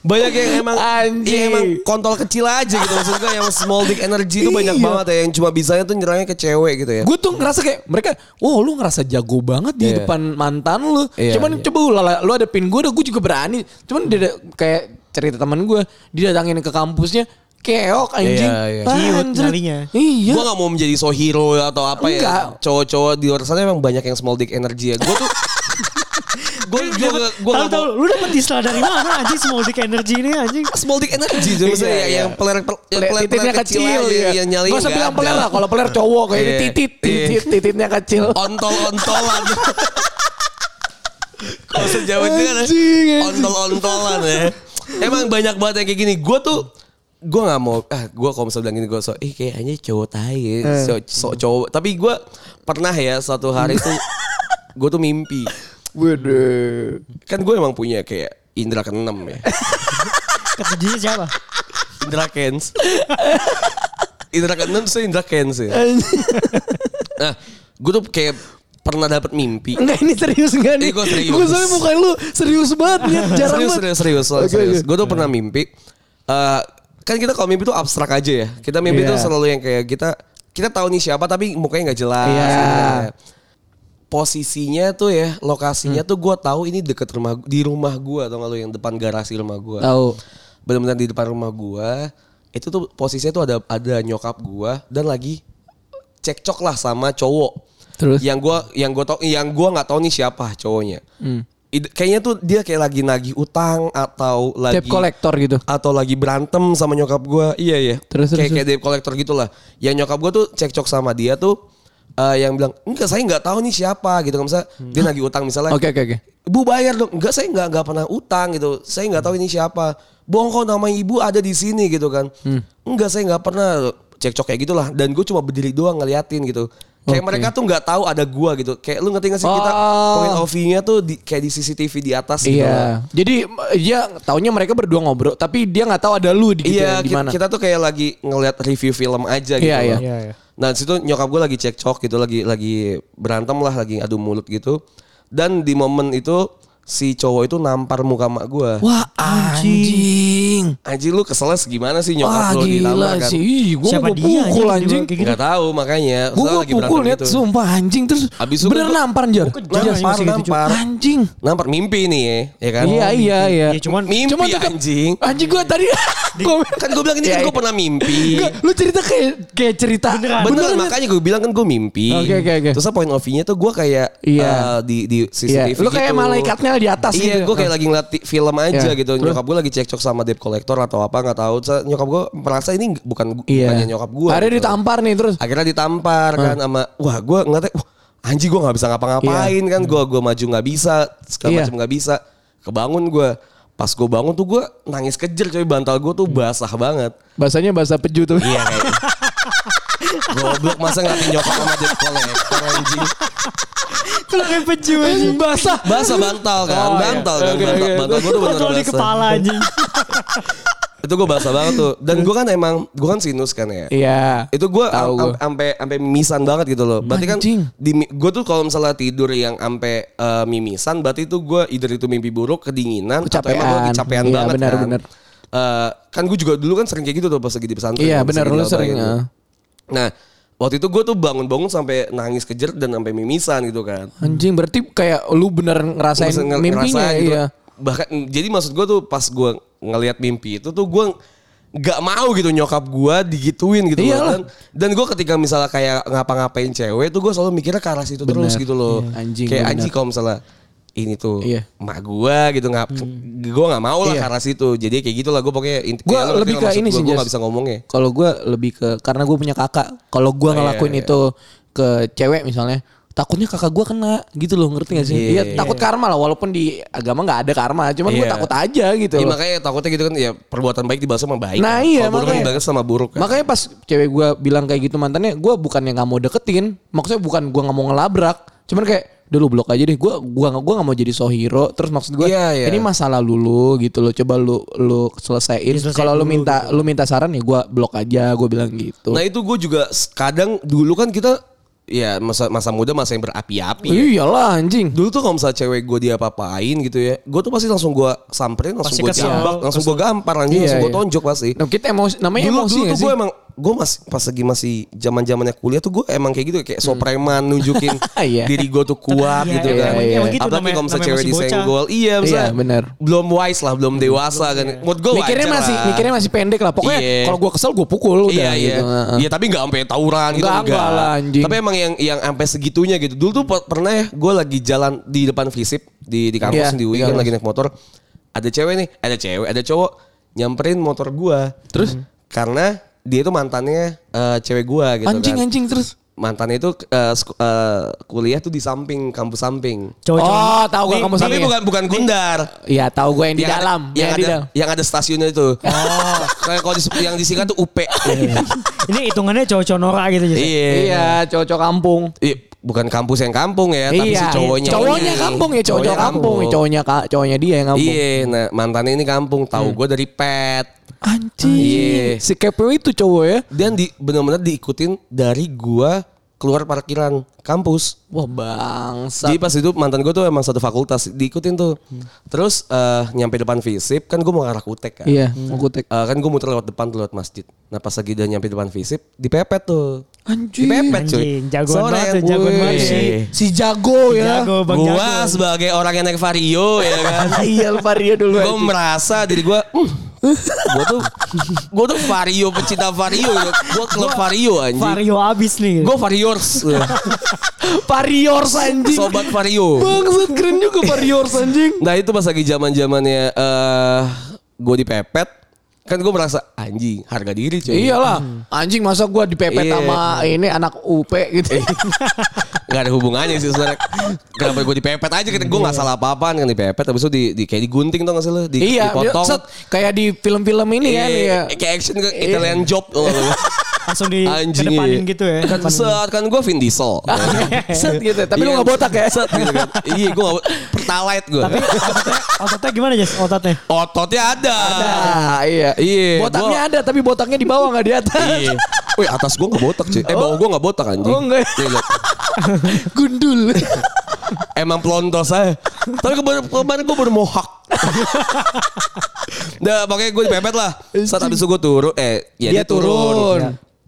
banyak yang emang Anjing. ya emang kontol kecil aja gitu maksud gue yang small dick energy itu banyak Iya. banget ya yang cuma bisanya tuh nyerangnya ke cewek gitu ya. Gue tuh ngerasa kayak mereka, oh lu ngerasa jago banget di Iya. depan mantan lu. Iya, Cuman iya. coba lu, lu ada pin gue, gue juga berani. Cuman dia kayak cerita teman gue, didatangin ke kampusnya, keok anjing. Iya, iya. Cute anjir. nyalinya. Iya. Gue gak mau menjadi so hero atau apa Enggak. ya. Cowok-cowok di luar sana emang banyak yang small dick energy ya. Gue tuh gue juga gue Tahu tahu lu dapet istilah dari mana anjing small dick energy ini anjing? small dick energy jadi maksudnya Iya, ya, iya. yang peler yang Peler- peler titiknya kecil, aja, ya. yang nyali Gak usah bilang peler lah, kalau peler cowok kayak Iya, titit, iya. titit, tititnya kecil. ontol ontolan kalau sejauh itu kan Anjing, anjing. ontol ontolan ya emang banyak banget yang kayak gini gue tuh gue nggak mau ah gue kalau misalnya bilang gini gue so eh kayaknya cowok tai ya, Eh. so, so cowok tapi gue pernah ya suatu hari tuh gue tuh mimpi Waduh. kan gue emang punya kayak indra keenam ya Ketujuhnya siapa? indra kens indra keenam tuh indra kens ya nah gue tuh kayak pernah dapat mimpi Enggak ini serius enggak nih? Ini gua serius. Gue soalnya muka lu serius banget nih, jarang serius, banget. serius, serius, Oke, serius. Gue tuh pernah mimpi. eh, kan kita kalau mimpi tuh abstrak aja ya. Kita mimpi Iya. tuh selalu yang kayak kita kita tahu nih siapa tapi mukanya nggak jelas. Iya. Sebenarnya. Posisinya tuh ya, Hmm. lokasinya tuh gue tahu ini deket rumah di rumah gue atau nggak lu yang depan garasi rumah gue. Tahu. Benar-benar di depan rumah gue. Itu tuh posisinya tuh ada ada nyokap gue dan lagi cekcok lah sama cowok. Terus? Yang gue yang gue tau yang gue nggak tahu nih siapa cowoknya. Hmm. Kayaknya tuh dia kayak lagi nagih utang atau lagi Debt collector gitu. atau lagi berantem sama nyokap gua. Iya iya. Terus, terus, kayak kayak debt collector gitulah. Yang nyokap gua tuh cekcok sama dia tuh eh, yang bilang enggak saya nggak tahu nih siapa gitu kan misalnya dia nagih utang misalnya. Hmm. Oke oke oke. Ibu bayar dong. Enggak saya nggak nggak pernah utang gitu. Saya nggak tahu ini siapa. Bohong kok nama ibu ada di sini gitu kan. Hmm. Enggak saya nggak pernah cekcok kayak gitulah. Dan gue cuma berdiri doang ngeliatin gitu. Kayak Oke. mereka tuh nggak tahu ada gua gitu. Kayak lu ngerti gak sih kita Oh. point of view-nya tuh di, kayak di CCTV di atas gitu. lah. Iya. Jadi dia taunya mereka berdua ngobrol, tapi dia nggak tahu ada lu di gitu Iya, ya, di kita, mana. kita tuh kayak lagi ngeliat review film aja gitu. Iya, iya. Iya, iya. Nah, situ nyokap gue lagi cekcok gitu, lagi lagi berantem lah, lagi adu mulut gitu. Dan di momen itu si cowok itu nampar muka mak gue. Wah anjing. Anjing lu keselnya segimana sih Wah nyokap lu gila ditampar kan? sih. Ih, gua Siapa mau dia, pukul anjing, anjing. kayak gitu? Gak tahu makanya. Gue mau lagi pukul liat gitu. sumpah anjing terus Abis bener gua- nampar anjir. Nampar, nampar. Anjing. Nampar mimpi nih ya, ya kan? Iya iya iya. Ya cuman Mimpi Cuman anjing. Anjing gue tadi Kan gue bilang ini Iya, kan gue iya. pernah mimpi. Enggak, lu cerita kayak kayak cerita Beneran. Bener, Beneran, makanya gue bilang kan gue mimpi. Oke, oke, oke. Terus point of view-nya tuh gue kayak Iya. eh, di di Iya, CCTV lu kayak gitu. malaikatnya di atas Iya, gitu. gue kayak lagi ngeliat film aja Iya. gitu. Nyokap gue lagi cekcok sama debt collector atau apa nggak tahu. Terus nyokap gue merasa ini bukan Iya. bukannya nyokap gue. Akhirnya ditampar nih terus. Akhirnya ditampar kan sama wah gue ngeliatnya wah anjing gue nggak bisa ngapa-ngapain kan gue gue maju nggak bisa segala Iya. macam nggak bisa kebangun gue pas gue bangun tuh gue nangis kejer coy bantal gue tuh basah banget Bahasanya bahasa peju tuh. Iya kayak Goblok masa nggak nyokap sama debt collector anjing Kalau kayak peju anjing. Basah. Basah bantal kan Oh, iya. Bantal kan Oke, Bantal, oke. bantal gue tuh bener Kontrol di basah kepala anjing. itu gue basah banget tuh. Dan gue kan emang gue kan sinus kan ya. Iya. Itu gue sampai sampai mimisan banget gitu loh. Berarti kan di gue tuh kalau misalnya tidur yang sampai eh, mimisan berarti itu gue either itu mimpi buruk, kedinginan atau emang gue Kecapean. kecapean Iya, banget benar, kan. benar. Eh, kan gue juga dulu kan sering kayak gitu tuh pas lagi di pesantren. Iya, benar, lu sering, gitu. ya. Nah, waktu itu gue tuh bangun-bangun sampai nangis kejer dan sampai mimisan gitu kan. Anjing berarti kayak lu bener ngerasain Bisa nge- mimpinya ngerasain gitu. iya. Bahkan jadi maksud gue tuh pas gue ngelihat mimpi itu tuh gue nggak mau gitu nyokap gue digituin gitu loh. Iyalah. Dan, dan gue ketika misalnya kayak ngapa-ngapain cewek tuh gue selalu mikirnya ke arah situ terus gitu loh. Iya, anjing, kayak bener. anjing kalau misalnya ini tuh Iya. emak gue gitu nggak gue nggak mau lah Iya. ke arah situ jadi kayak gitulah gue pokoknya inti- ngerti lebih ke ini sih, Jas. nggak bisa ngomongnya Kalau gue lebih ke karena gue punya kakak. Kalau gue Oh, iya, ngelakuin iya. itu ke cewek misalnya, takutnya kakak gue kena gitu loh ngerti gak sih? Iya, Iya iya. takut karma lah walaupun di agama nggak ada karma, cuman gue Iya. takut aja gitu. Iya, loh. makanya takutnya gitu kan ya perbuatan baik dibalas sama baik Nah kan. iya buruk kan makanya. dibalas sama buruk kan. Makanya pas cewek gue bilang kayak gitu mantannya, gue bukannya nggak mau deketin, maksudnya bukan gue nggak mau ngelabrak, cuman kayak udah lu blok aja deh, gue gua gua nggak mau jadi so hero, terus maksud gue Iya, iya. ini masalah lu lu gitu loh, coba lu lu selesaiin. Kalau lu dulu minta lu minta saran ya gue blok aja, gue bilang gitu. Nah itu gue juga kadang dulu kan kita ya masa masa muda masa yang berapi-api. ya. Iyalah anjing. Dulu tuh kalau misalnya cewek gue dia apa-apain gitu ya, gue tuh pasti langsung gue samperin, langsung gue jambak, langsung gue gampar, langsung, Iya, langsung gue iya. tonjok pasti. Nah, kita emosi namanya dulu emosi dulu tuh gue emang gue masih pas lagi masih zaman zamannya kuliah tuh gue emang kayak gitu kayak sopreman nunjukin Iya. diri gue tuh kuat Iya, gitu iya, kan. emang- emang gitu Apalagi namanya- kalau misalnya cewek disenggol, iya misalnya Iya, bener. belum wise lah, belum dewasa kan. Menurut gue mikirnya wajar masih lah. mikirnya masih pendek lah. Pokoknya Iya. kalau gue kesel gue pukul udah Iya iya. gitu. Iya tapi nggak sampai tawuran gitu Enggak, enggak lah, anjing. Tapi emang yang yang sampai segitunya gitu. Dulu tuh per- pernah ya gue lagi jalan di depan Visip di di kampus Iya, di UI kan lagi naik motor. Ada cewek nih, ada cewek, ada cowok nyamperin motor gua. Terus karena dia itu mantannya eh, cewek gua gitu Anjing kan. anjing terus. Mantannya itu eh, sek- eh, kuliah tuh di samping kampus samping. Cowok-cowok. Oh, tahu gue Nih, kamu Tapi bukan bukan Gundar. Iya, tahu gue yang di Yang ada- dalam, yang, yang di ada dalam. yang ada stasiunnya itu. Oh. Kayak kalau di- yang disingkat tuh UP. Ini hitungannya cowok-cowok norak gitu. Iya. Iya, cowok-cowok kampung. Iya, bukan kampus yang kampung ya, tapi si iya, cowoknya. cowoknya ini. kampung ya, cowok-cowok kampung, ya, cowoknya cowoknya dia yang kampung. Iya, nah mantannya ini kampung. Tahu gue dari pet. Anjing. Iya. Si kepo itu cowok ya. Dan di benar-benar diikutin dari gua keluar parkiran kampus. Wah, bangsa. Jadi pas itu mantan gue tuh emang satu fakultas diikutin tuh. Terus eh, nyampe depan Visip kan gue mau ngarah kutek kan. Iya, mau kutek. Eh, kan gue muter lewat depan tuh lewat masjid. Nah pas lagi udah nyampe depan Visip dipepet tuh. Anjing. Dipepet cuy. Anjing, jagoan Sore, banget tuh, jagoan banget sih. Si jago ya. Jago, Bang Gua Jago. sebagai orang yang naik vario ya kan. Iya, Vario dulu. gue anjing. merasa diri gue gue tuh gue tuh vario pecinta vario gue klub vario anjing Vario abis nih. gue variors Variors anjing. sobat vario Bangsat keren juga Variors anjing. nah itu pas lagi zaman zamannya eh gue dipepet kan gue merasa anjing harga diri cuy. Iyalah, anjing masa gua dipepet Iya. sama ini anak UP gitu. nggak ada hubungannya sih sebenarnya. Kenapa gue dipepet aja? Kan gue nggak salah apa-apaan kan dipepet habis itu di, di kayak digunting tuh nggak sih lo di, iya, dipotong. set, kayak di film-film ini kan Iya, ya. kayak action ke Italian job tuh Langsung di anjing kedepanin iya. gitu ya. kan set kan gue Vin Diesel set gitu. Tapi lu Iya, gak botak ya? Set gitu kan. Iya gue gak Pertalite gue. Tapi ototnya, ototnya gimana Jas? Ototnya. Ototnya ada. Iya. Iya, Botaknya gua- ada tapi botaknya di bawah gak di atas. Iya. Wih atas gue gak botak cuy. Eh bawah gue gak botak anjing. Oh, enggak. Liat. Gundul. Emang pelontos aja. Tapi kemarin, kemarin gue baru mohak. nah pokoknya gue dipepet lah. Saat habis itu gue turun. Eh ya dia, Dia turun. turun.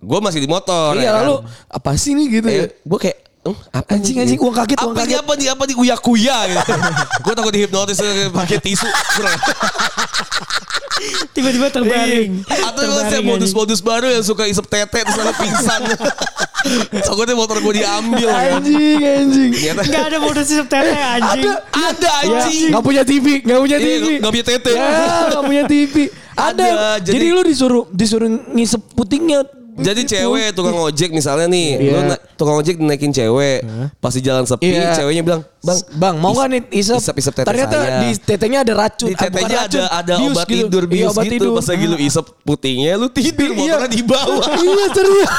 Gue masih di motor. iya ya kan. lalu apa sih nih gitu ya? Eh, gue kayak "Hmm, apa Anjing, nih?" anjing, uang kaget, uang apa kaget. Di, apa di apa di uya kuya gitu. gue takut dihipnotis pakai tisu. Tiba-tiba terbaring. Iya. Atau Terbaring, saya anjing. modus-modus baru yang suka isep tete terus lalu pingsan. Takutnya motor gue diambil. kan. Anjing, anjing. Ternyata Gak ada modus isep tete anjing. ada anjing. Gak punya TV, gak punya Iya, TV. nggak punya tete. Ya, gak punya TV. Ada. Ada, Jadi, jadi- lu disuruh disuruh ngisep putingnya. Jadi cewek tukang ojek misalnya nih, Iya. lu na- tukang ojek naikin cewek, pasti jalan sepi, Iya. ceweknya bilang, bang, Bang, mau gak nih isep? isep-isep tete Ternyata saya. di tetenya ada racun. di Ah, bukan tetenya racun, ada ada bius obat gitu. tidur Iya, bius obat gitu, tidur. pas lagi lu isep putingnya, lu tidur, Iya. motornya di bawah. iya serius.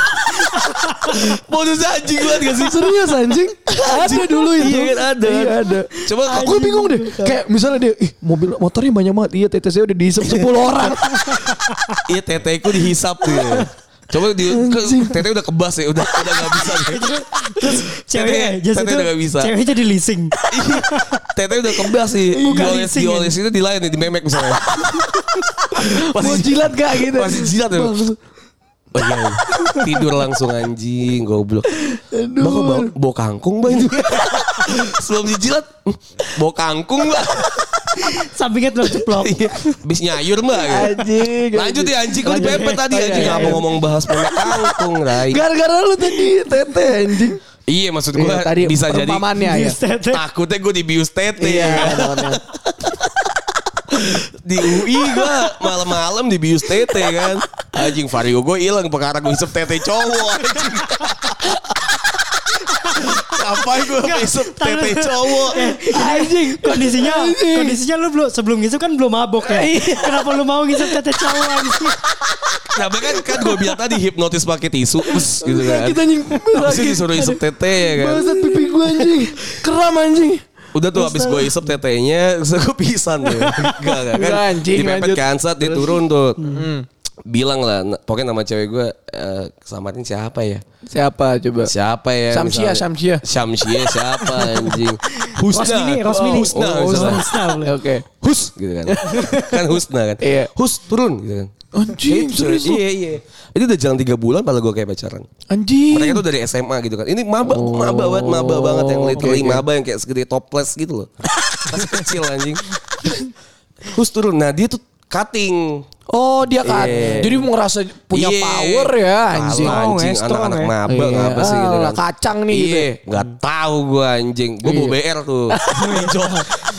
Modus anjing banget gak sih? Serius anjing? ada dulu itu. Iya kan, ada. Iya ada. Coba Aku bingung deh. Kayak misalnya dia, ih mobil motornya banyak banget. Iya TTC udah dihisap 10 orang. Iya teteku dihisap tuh. Ya. Coba di ke, tete udah kebas ya, udah udah gak bisa. Terus ceweknya, Tete- udah gak bisa. ceweknya jadi leasing. Iya, tete udah kebas sih. Bukan Dioles leasing, dioles itu di lain di memek misalnya. Mau jilat gak gitu? Masih jilat ya. Oh iya, iya. Tidur langsung anjing, goblok. Bang kok bau, bau kangkung bang. Sebelum dijilat, "Hmm, bau kangkung mbak. Sampingnya telur ceplok. Iya, Habis nyayur mbak. gitu. Anjing. Lanjut ya anjing, Lanjut. dipepet tadi anjing. Nggak iya. mau ngomong bahas memek kangkung, Rai. Gara-gara lu tadi tete anjing. Iya maksud gue Iya, tadi bisa jadi ya. Takutnya gue dibius tete. Iya. di UI gue malam-malam dibius tete kan. Anjing vario gue hilang perkara gue isep tete cowok anjing. Ngapain gue isep tete cowok? Anjing. Kondisinya kondisinya lu belum sebelum ngisep kan belum mabok ya. Kenapa lu mau ngisep tete cowok anjing? Nah kan kan gue bilang tadi hipnotis pakai tisu Us, gitu kan. Kita anjing. Habis disuruh isep tete ya kan. Bangsat pipi gue anjing. Keram anjing. Udah tuh habis gue isep tetenya gue pisan tuh Enggak enggak kan Enggak, anjing, Dipepet kan saat dia turun tuh Bilang lah Pokoknya nama cewek gue eh, Kesamarin siapa ya Siapa coba? Siapa ya Samsia, misalnya. Samsia. Samsia siapa anjing Husna Rosmini, Rosmini. Husna Oh. Husna boleh. Oke. Hus gitu kan Kan Husna kan Iya. Hus turun gitu kan Anjing, Itu, serius? Iya iya Itu udah jalan 3 bulan Padahal gue kayak pacaran Anjing. Mereka tuh dari SMA gitu kan. Ini maba, maba banget, maba banget yang literally oke. maba yang kayak segede toples gitu loh. Masih kecil anjing. Terus turun. Nah dia tuh cutting. Oh dia kan. Iya. Jadi mau ngerasa punya Iya. power ya anjing. Alah, anjing anak-anak ya. maba Iya. ngapa sih gitu Ah, kan. kacang nih gitu. Iya, nggak tahu gue anjing. Gue bawa BR tuh. di jok.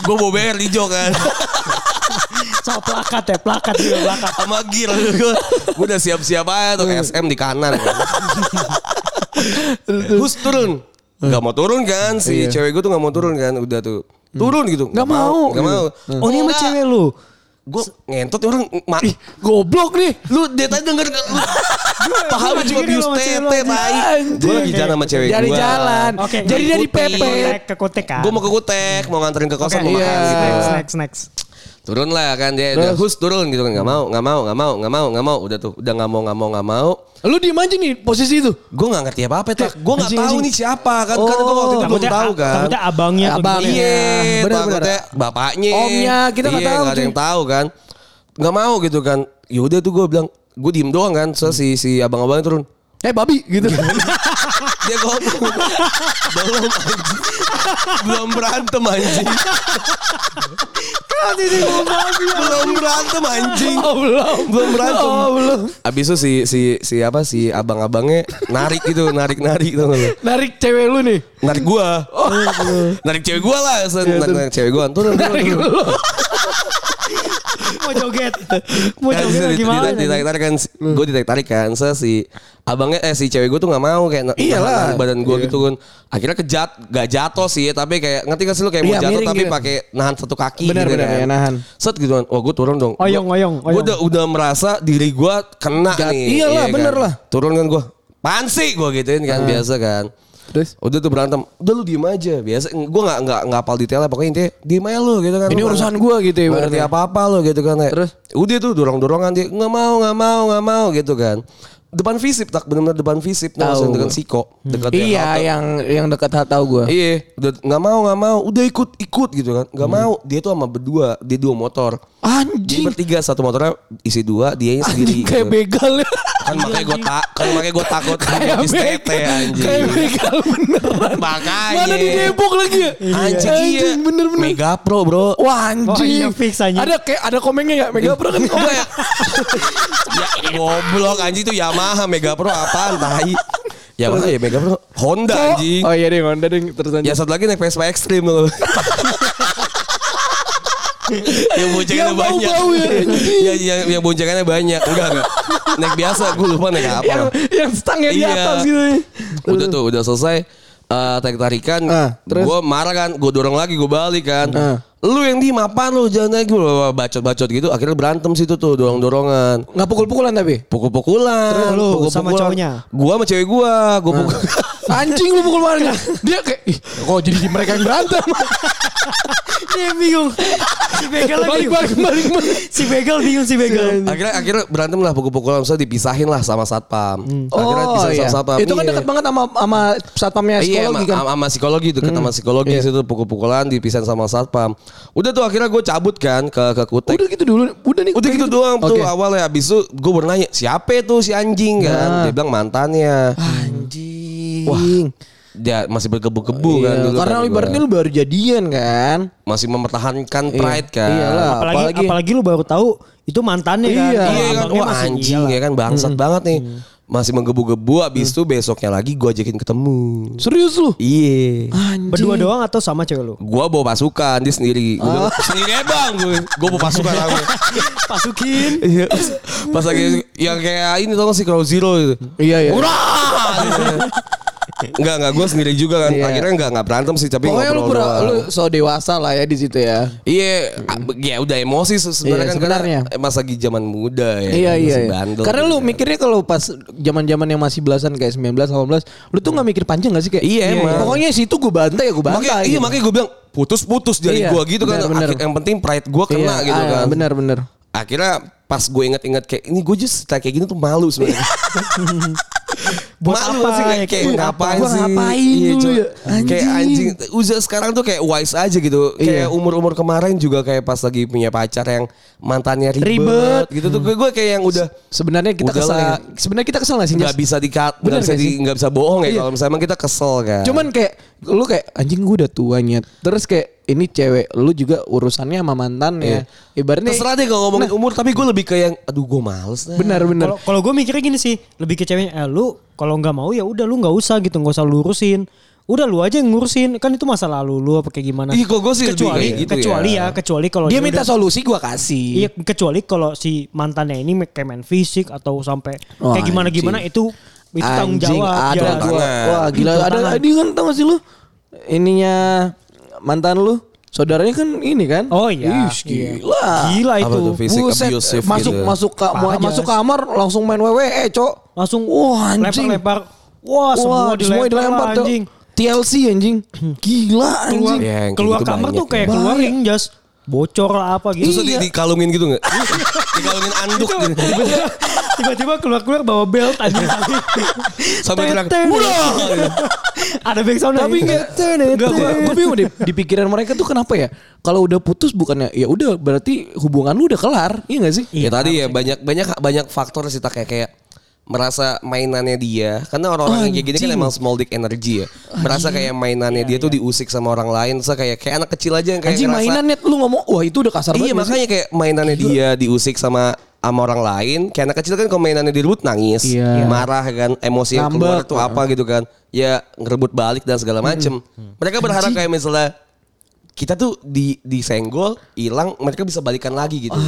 Gue bawa BR di jok kan. Soal plakat ya, plakat juga plakat. Sama gear gue. Gue udah siap-siap aja tuh SM di kanan kan. Terus turun. Gak mau turun kan si Iya. cewek gue tuh gak mau turun kan udah tuh turun gitu Nggak mau. Gak mau Oh ini sama cewek lu. Gue ngentot nih orang ma Goblok nih. Lu dia tadi denger lu Paham cuma bius tete tai. Gue lagi jalan sama cewek gue Jadi jalan. Oke. Jadi Ngikutin. dipepet. Ke kutek kan. Gue mau ke Kutek Mau nganterin ke kosan mau iya. makan gitu Next, next, next. Turun lah kan dia dia hus turun gitu kan Gak mau gak mau gak mau gak mau gak mau Udah tuh udah gak mau gak mau gak mau Lu diem aja nih posisi itu. Gue gak ngerti apa-apa tak Gue gak Anjing, tahu nih siapa kan Kan gue waktu itu belum tahu kan Takutnya abangnya. Abang. Iya, takutnya bapaknya. Omnya, kita nggak iya, tahu, nggak ada yang tahu kan. Nggak mau gitu kan. Yaudah tuh gue bilang, gue diem doang kan. So si si abang-abangnya turun. Eh babi gitu. Dia ngomong, belum anjing. Belum berantem anjing. belum berantem anjing. oh belum. Belum berantem. Oh belum. Abis itu si si si apa si abang-abangnya narik gitu, narik-narik tuh lu. Narik cewek lu nih. Narik gua. narik cewek gua lah, Sen. narik, narik cewek gua. Turun, Narik turun. lu. Mau joget. Mau kan joget lagi gimana? ditarik tarik kan gue ditarik tarik kan so, si abangnya eh si cewek gue tuh nggak mau kayak Iyalah. badan gue gitu kan akhirnya kejat gak jatuh sih tapi kayak ngerti gak sih lu kayak mau Iya, jatuh miring tapi gitu. pakai nahan satu kaki Benar, gitu benar, kan ya, nahan. set gitu kan wah gue turun dong Oyong, oyong, gue oyong. udah udah merasa diri gue kena Jat- nih iyalah, iya bener kan. lah. turun kan gue pansi gue gituin kan biasa kan Terus? Udah tuh berantem, udah lu diem aja. Biasa, gue nggak nggak nggak apal detailnya. Pokoknya intinya diem aja lu gitu kan. Ini Lu urusan gua gitu ya, ngerti ibaratnya. apa-apa lu gitu kan. ya. Terus? Udah tuh dorong-dorongan dia nggak mau nggak mau nggak mau gitu kan. Depan visip tak benar-benar depan visip nah, dengan Siko dekat Iya yang yang dekat hal tahu gua. Iya, udah nggak mau nggak mau, udah ikut ikut gitu kan, nggak mau. Dia tuh sama berdua, dia dua motor. Anjing. bertiga satu motornya isi dua, dia sendiri. Anjing kayak gitu. begal ya. Kan makanya gue tak, kan makanya gue takut Kayak habis tete begal. anjing. Kayak begal beneran. Makanya. Mana di Depok lagi ya? Anjing, iya. bener-bener. Mega Pro bro. Wah anjing. Oh, iya, fix, anjing. Ada kayak ada komennya ya Mega Pro kan. Enggak ya? ya goblok anjing itu Yamaha Mega Pro apaan tai. Yamaha ya Mega Pro. Honda anjing. Oh iya deh Honda deh terus Ya lanjut. satu lagi naik Vespa Extreme loh. yang boncengannya Yang banyak. bau-bau ya. yang, yang, yang boncengannya banyak. Enggak enggak. Naik biasa gue lupa naik apa. Yang yang stangnya di Iya. atas gitu. Udah tuh, udah selesai. eh tarik tarikan, Ah, terus? gue marah kan, gue dorong lagi, gue balik kan. Ah. lu yang diem apaan lu jangan naik gue bacot-bacot gitu akhirnya berantem situ tuh dorong-dorongan Nggak pukul-pukulan tapi. pukul-pukulan Terus lu pukul-pukulan. sama cowoknya? gua sama cewek gua gua pukul Anjing lu pukul warga. Dia kayak, ih, kok jadi di mereka yang berantem. Dia bingung. Si Begal lagi. balik, balik, balik, balik. Si Begal bingung si Begal. akhirnya akhirnya berantem lah pukul-pukulan maksudnya dipisahin lah sama satpam akhirnya Oh iya. sama satpam Itu kan Iya. dekat banget sama sama satpamnya Iya, psikologi sama, kan. sama- sama psikologi deket sama psikologi Iya. situ pukul-pukulan dipisahin sama satpam. Udah tuh akhirnya gue cabut kan ke ke kutek. Udah gitu dulu. Udah nih. Udah gitu doang tuh Oke. awalnya Abis itu gue bernanya siapa tuh si anjing kan Nah. Dia bilang mantannya Anjing. Wah, Dia masih bergebu-gebu kan Iya, dulu Karena kan ibaratnya lu baru jadian kan. Masih mempertahankan pride kan Iyalah. Apalagi, apalagi- apalagi lu baru tahu itu mantannya kan. Iya. Iya kan abangnya Wah masih anjing iyalah. ya kan bangsat banget nih Masih menggebu-gebu Abis itu besoknya lagi gue ajakin ketemu Serius lu? Iya Anjing. Berdua doang atau sama cewek lu? Gua bawa pasukan dia sendiri. Gua bilang, sendiri bang gue. Gua bawa pasukan aku. Pasukin. Iya. Pas lagi yang kayak ini tau gak sih Crow Zero gitu. Iya iya. Hurrah! Enggak enggak gue sendiri juga kan. Iya. Akhirnya enggak enggak berantem sih tapi Pokoknya lu, pura- lu so dewasa lah ya di situ ya. Iya, ya udah emosi se- sebenarnya Iya, kan sebenarnya. karena Mas lagi zaman muda ya. Iya kan, iya. iya. bandel Karena gitu lu kan. mikirnya kalau pas zaman-zaman yang masih belasan kayak 19 18, lu tuh nggak mikir panjang gak sih kayak? Iya, emang. Pokoknya situ gue bantai ya gue bantai. Makanya, iya gitu. makanya gue bilang putus-putus dari Iya, gue gitu kan. benar, benar. Akhir- Yang penting pride gue kena Iya, gitu ah, kan. Benar benar. Akhirnya pas gue inget-inget kayak ini gue just kayak gini tuh malu sebenarnya. Buat malu apa sih kayak, ya, kayak ngapain apa? sih? Ngapain Iya, dulu ya? Kayak Anjing. anjing. Uza sekarang tuh kayak wise aja gitu. Kayak Iya. umur-umur kemarin juga kayak pas lagi punya pacar yang mantannya ribet, Ribet. gitu tuh. Gue kayak yang udah Sebenarnya kita Udah kesel. ya. Sebenarnya kita kesel gak sih? nggak bisa dikat, nggak Bener bisa di, sih? nggak bisa bohong ya Iya. kalau misalnya kita kesel kan. Cuman kayak lu kayak anjing gue udah tuanya. Terus kayak ini cewek lu juga urusannya sama mantannya. Ibaratnya terserah deh kalau ngomongin umur, tapi gue lebih ke yang aduh gue males dah. benar benar. Kalau kalau gue mikirnya gini sih, lebih ke ceweknya, eh, lu kalau nggak mau ya udah lu nggak usah gitu, nggak usah lurusin. Udah lu aja yang ngurusin, kan itu masa lalu lu apa kayak gimana. Ih, kok gua sih lebih kecuali kayak gitu kecuali ya. ya, kecuali kalau Dia dia minta udah- solusi gua kasih. Iya, kecuali kalau si mantannya ini kayak main fisik atau sampai Wah, kayak gimana gimana itu itu tanggung jawab. Ada jelas. gua. tangan. Wah gila Itu ada tangan. ada kan tau gak sih lu? Ininya mantan lu. Saudaranya kan ini kan? Oh iya. Ih, iya. gila. Gila itu. tuh, Fisik Buset, abusive masuk gitu. masuk ka, Parah, masuk kamar langsung main WWE, Cok. Langsung Wah, anjing. lempar-lempar. Wah, semua Wah, dilempar, dilempar, Cok. anjing. TLC anjing. Gila Keluar, anjing. Ya, yang kayak keluar gitu kamar banyak tuh kayak ya. keluar jas. Bocor lah apa gitu. Terus di, dikalungin gitu nggak? dikalungin anduk gitu. Tiba-tiba keluar-keluar bawa belt anjing. Sampai bilang, Tet, tet. "Udah!" Ada back sound Tapi enggak enggak gua, gua bingung deh di pikiran mereka tuh kenapa ya? Kalau udah putus bukannya ya udah berarti hubungan lu udah kelar. Iya gak sih? ya tadi ya banyak banyak banyak faktor sih tak kayak kayak merasa mainannya dia karena orang-orang yang kayak gini kan emang small dick energy ya. Merasa kayak mainannya dia tuh diusik sama orang lain so kayak kayak anak kecil aja yang kayak Anjing ngerasa- mainan net lu ngomong wah itu udah kasar iya banget. sih? makanya kayak mainannya dia diusik sama sama orang lain kayak anak kecil kan kalau mainannya direbut nangis Iya. marah kan emosi yang keluar tuh apa gitu kan ya ngerebut balik dan segala macem. Mereka berharap kayak misalnya kita tuh di disenggol hilang mereka bisa balikan lagi gitu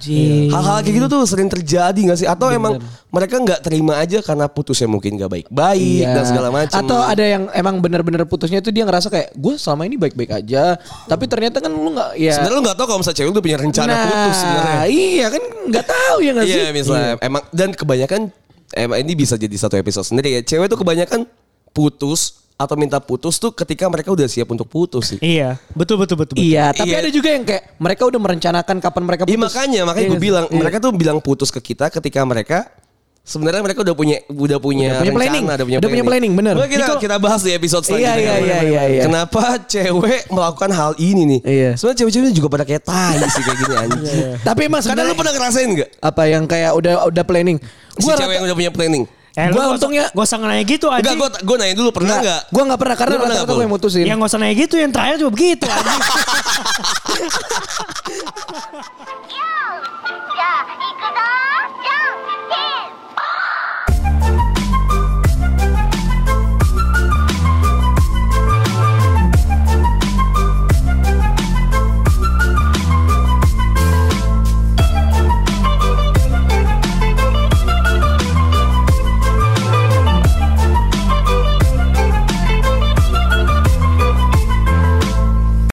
Anjing. Hal-hal kayak gitu tuh sering terjadi gak sih? Atau emang mereka nggak terima aja karena putusnya mungkin gak baik-baik Iya. dan segala macam. Atau ada yang emang bener-bener putusnya itu dia ngerasa kayak gue selama ini baik-baik aja, tapi ternyata kan lu nggak ya. sebenarnya lu nggak tahu kalau misalnya cewek lu punya rencana nah, putus sebenarnya. Iya kan nggak tahu ya nggak sih? Iya misalnya emang dan kebanyakan emang ini bisa jadi satu episode sendiri ya. Cewek tuh kebanyakan putus atau minta putus tuh ketika mereka udah siap untuk putus sih. Iya, betul betul betul. betul. Iya, tapi Iya. ada juga yang kayak mereka udah merencanakan kapan mereka putus. Iya makanya makanya Iya gue bilang Iya. mereka tuh bilang putus ke kita ketika mereka sebenarnya mereka udah punya udah punya, Udah punya rencana, planning. udah punya Udah punya planning, bener. Boleh kita kita bahas di episode Iya, selanjutnya. iya, iya, iya, iya. Kenapa cewek melakukan hal ini nih? Iya. Sebenarnya cewek-cewek juga pada kayak tai sih kayak gini anjing. Tapi emang Kadang lu pernah ngerasain gak? apa yang kayak udah udah planning. Si Gua cewek yang udah punya planning. Eh, gue untungnya gak usah nanya gitu aja. Enggak, gue gue nanya dulu pernah nggak? Gue nggak pernah karena rata-rata gue yang mutusin. Yang gak usah nanya gitu, yang terakhir cuma begitu.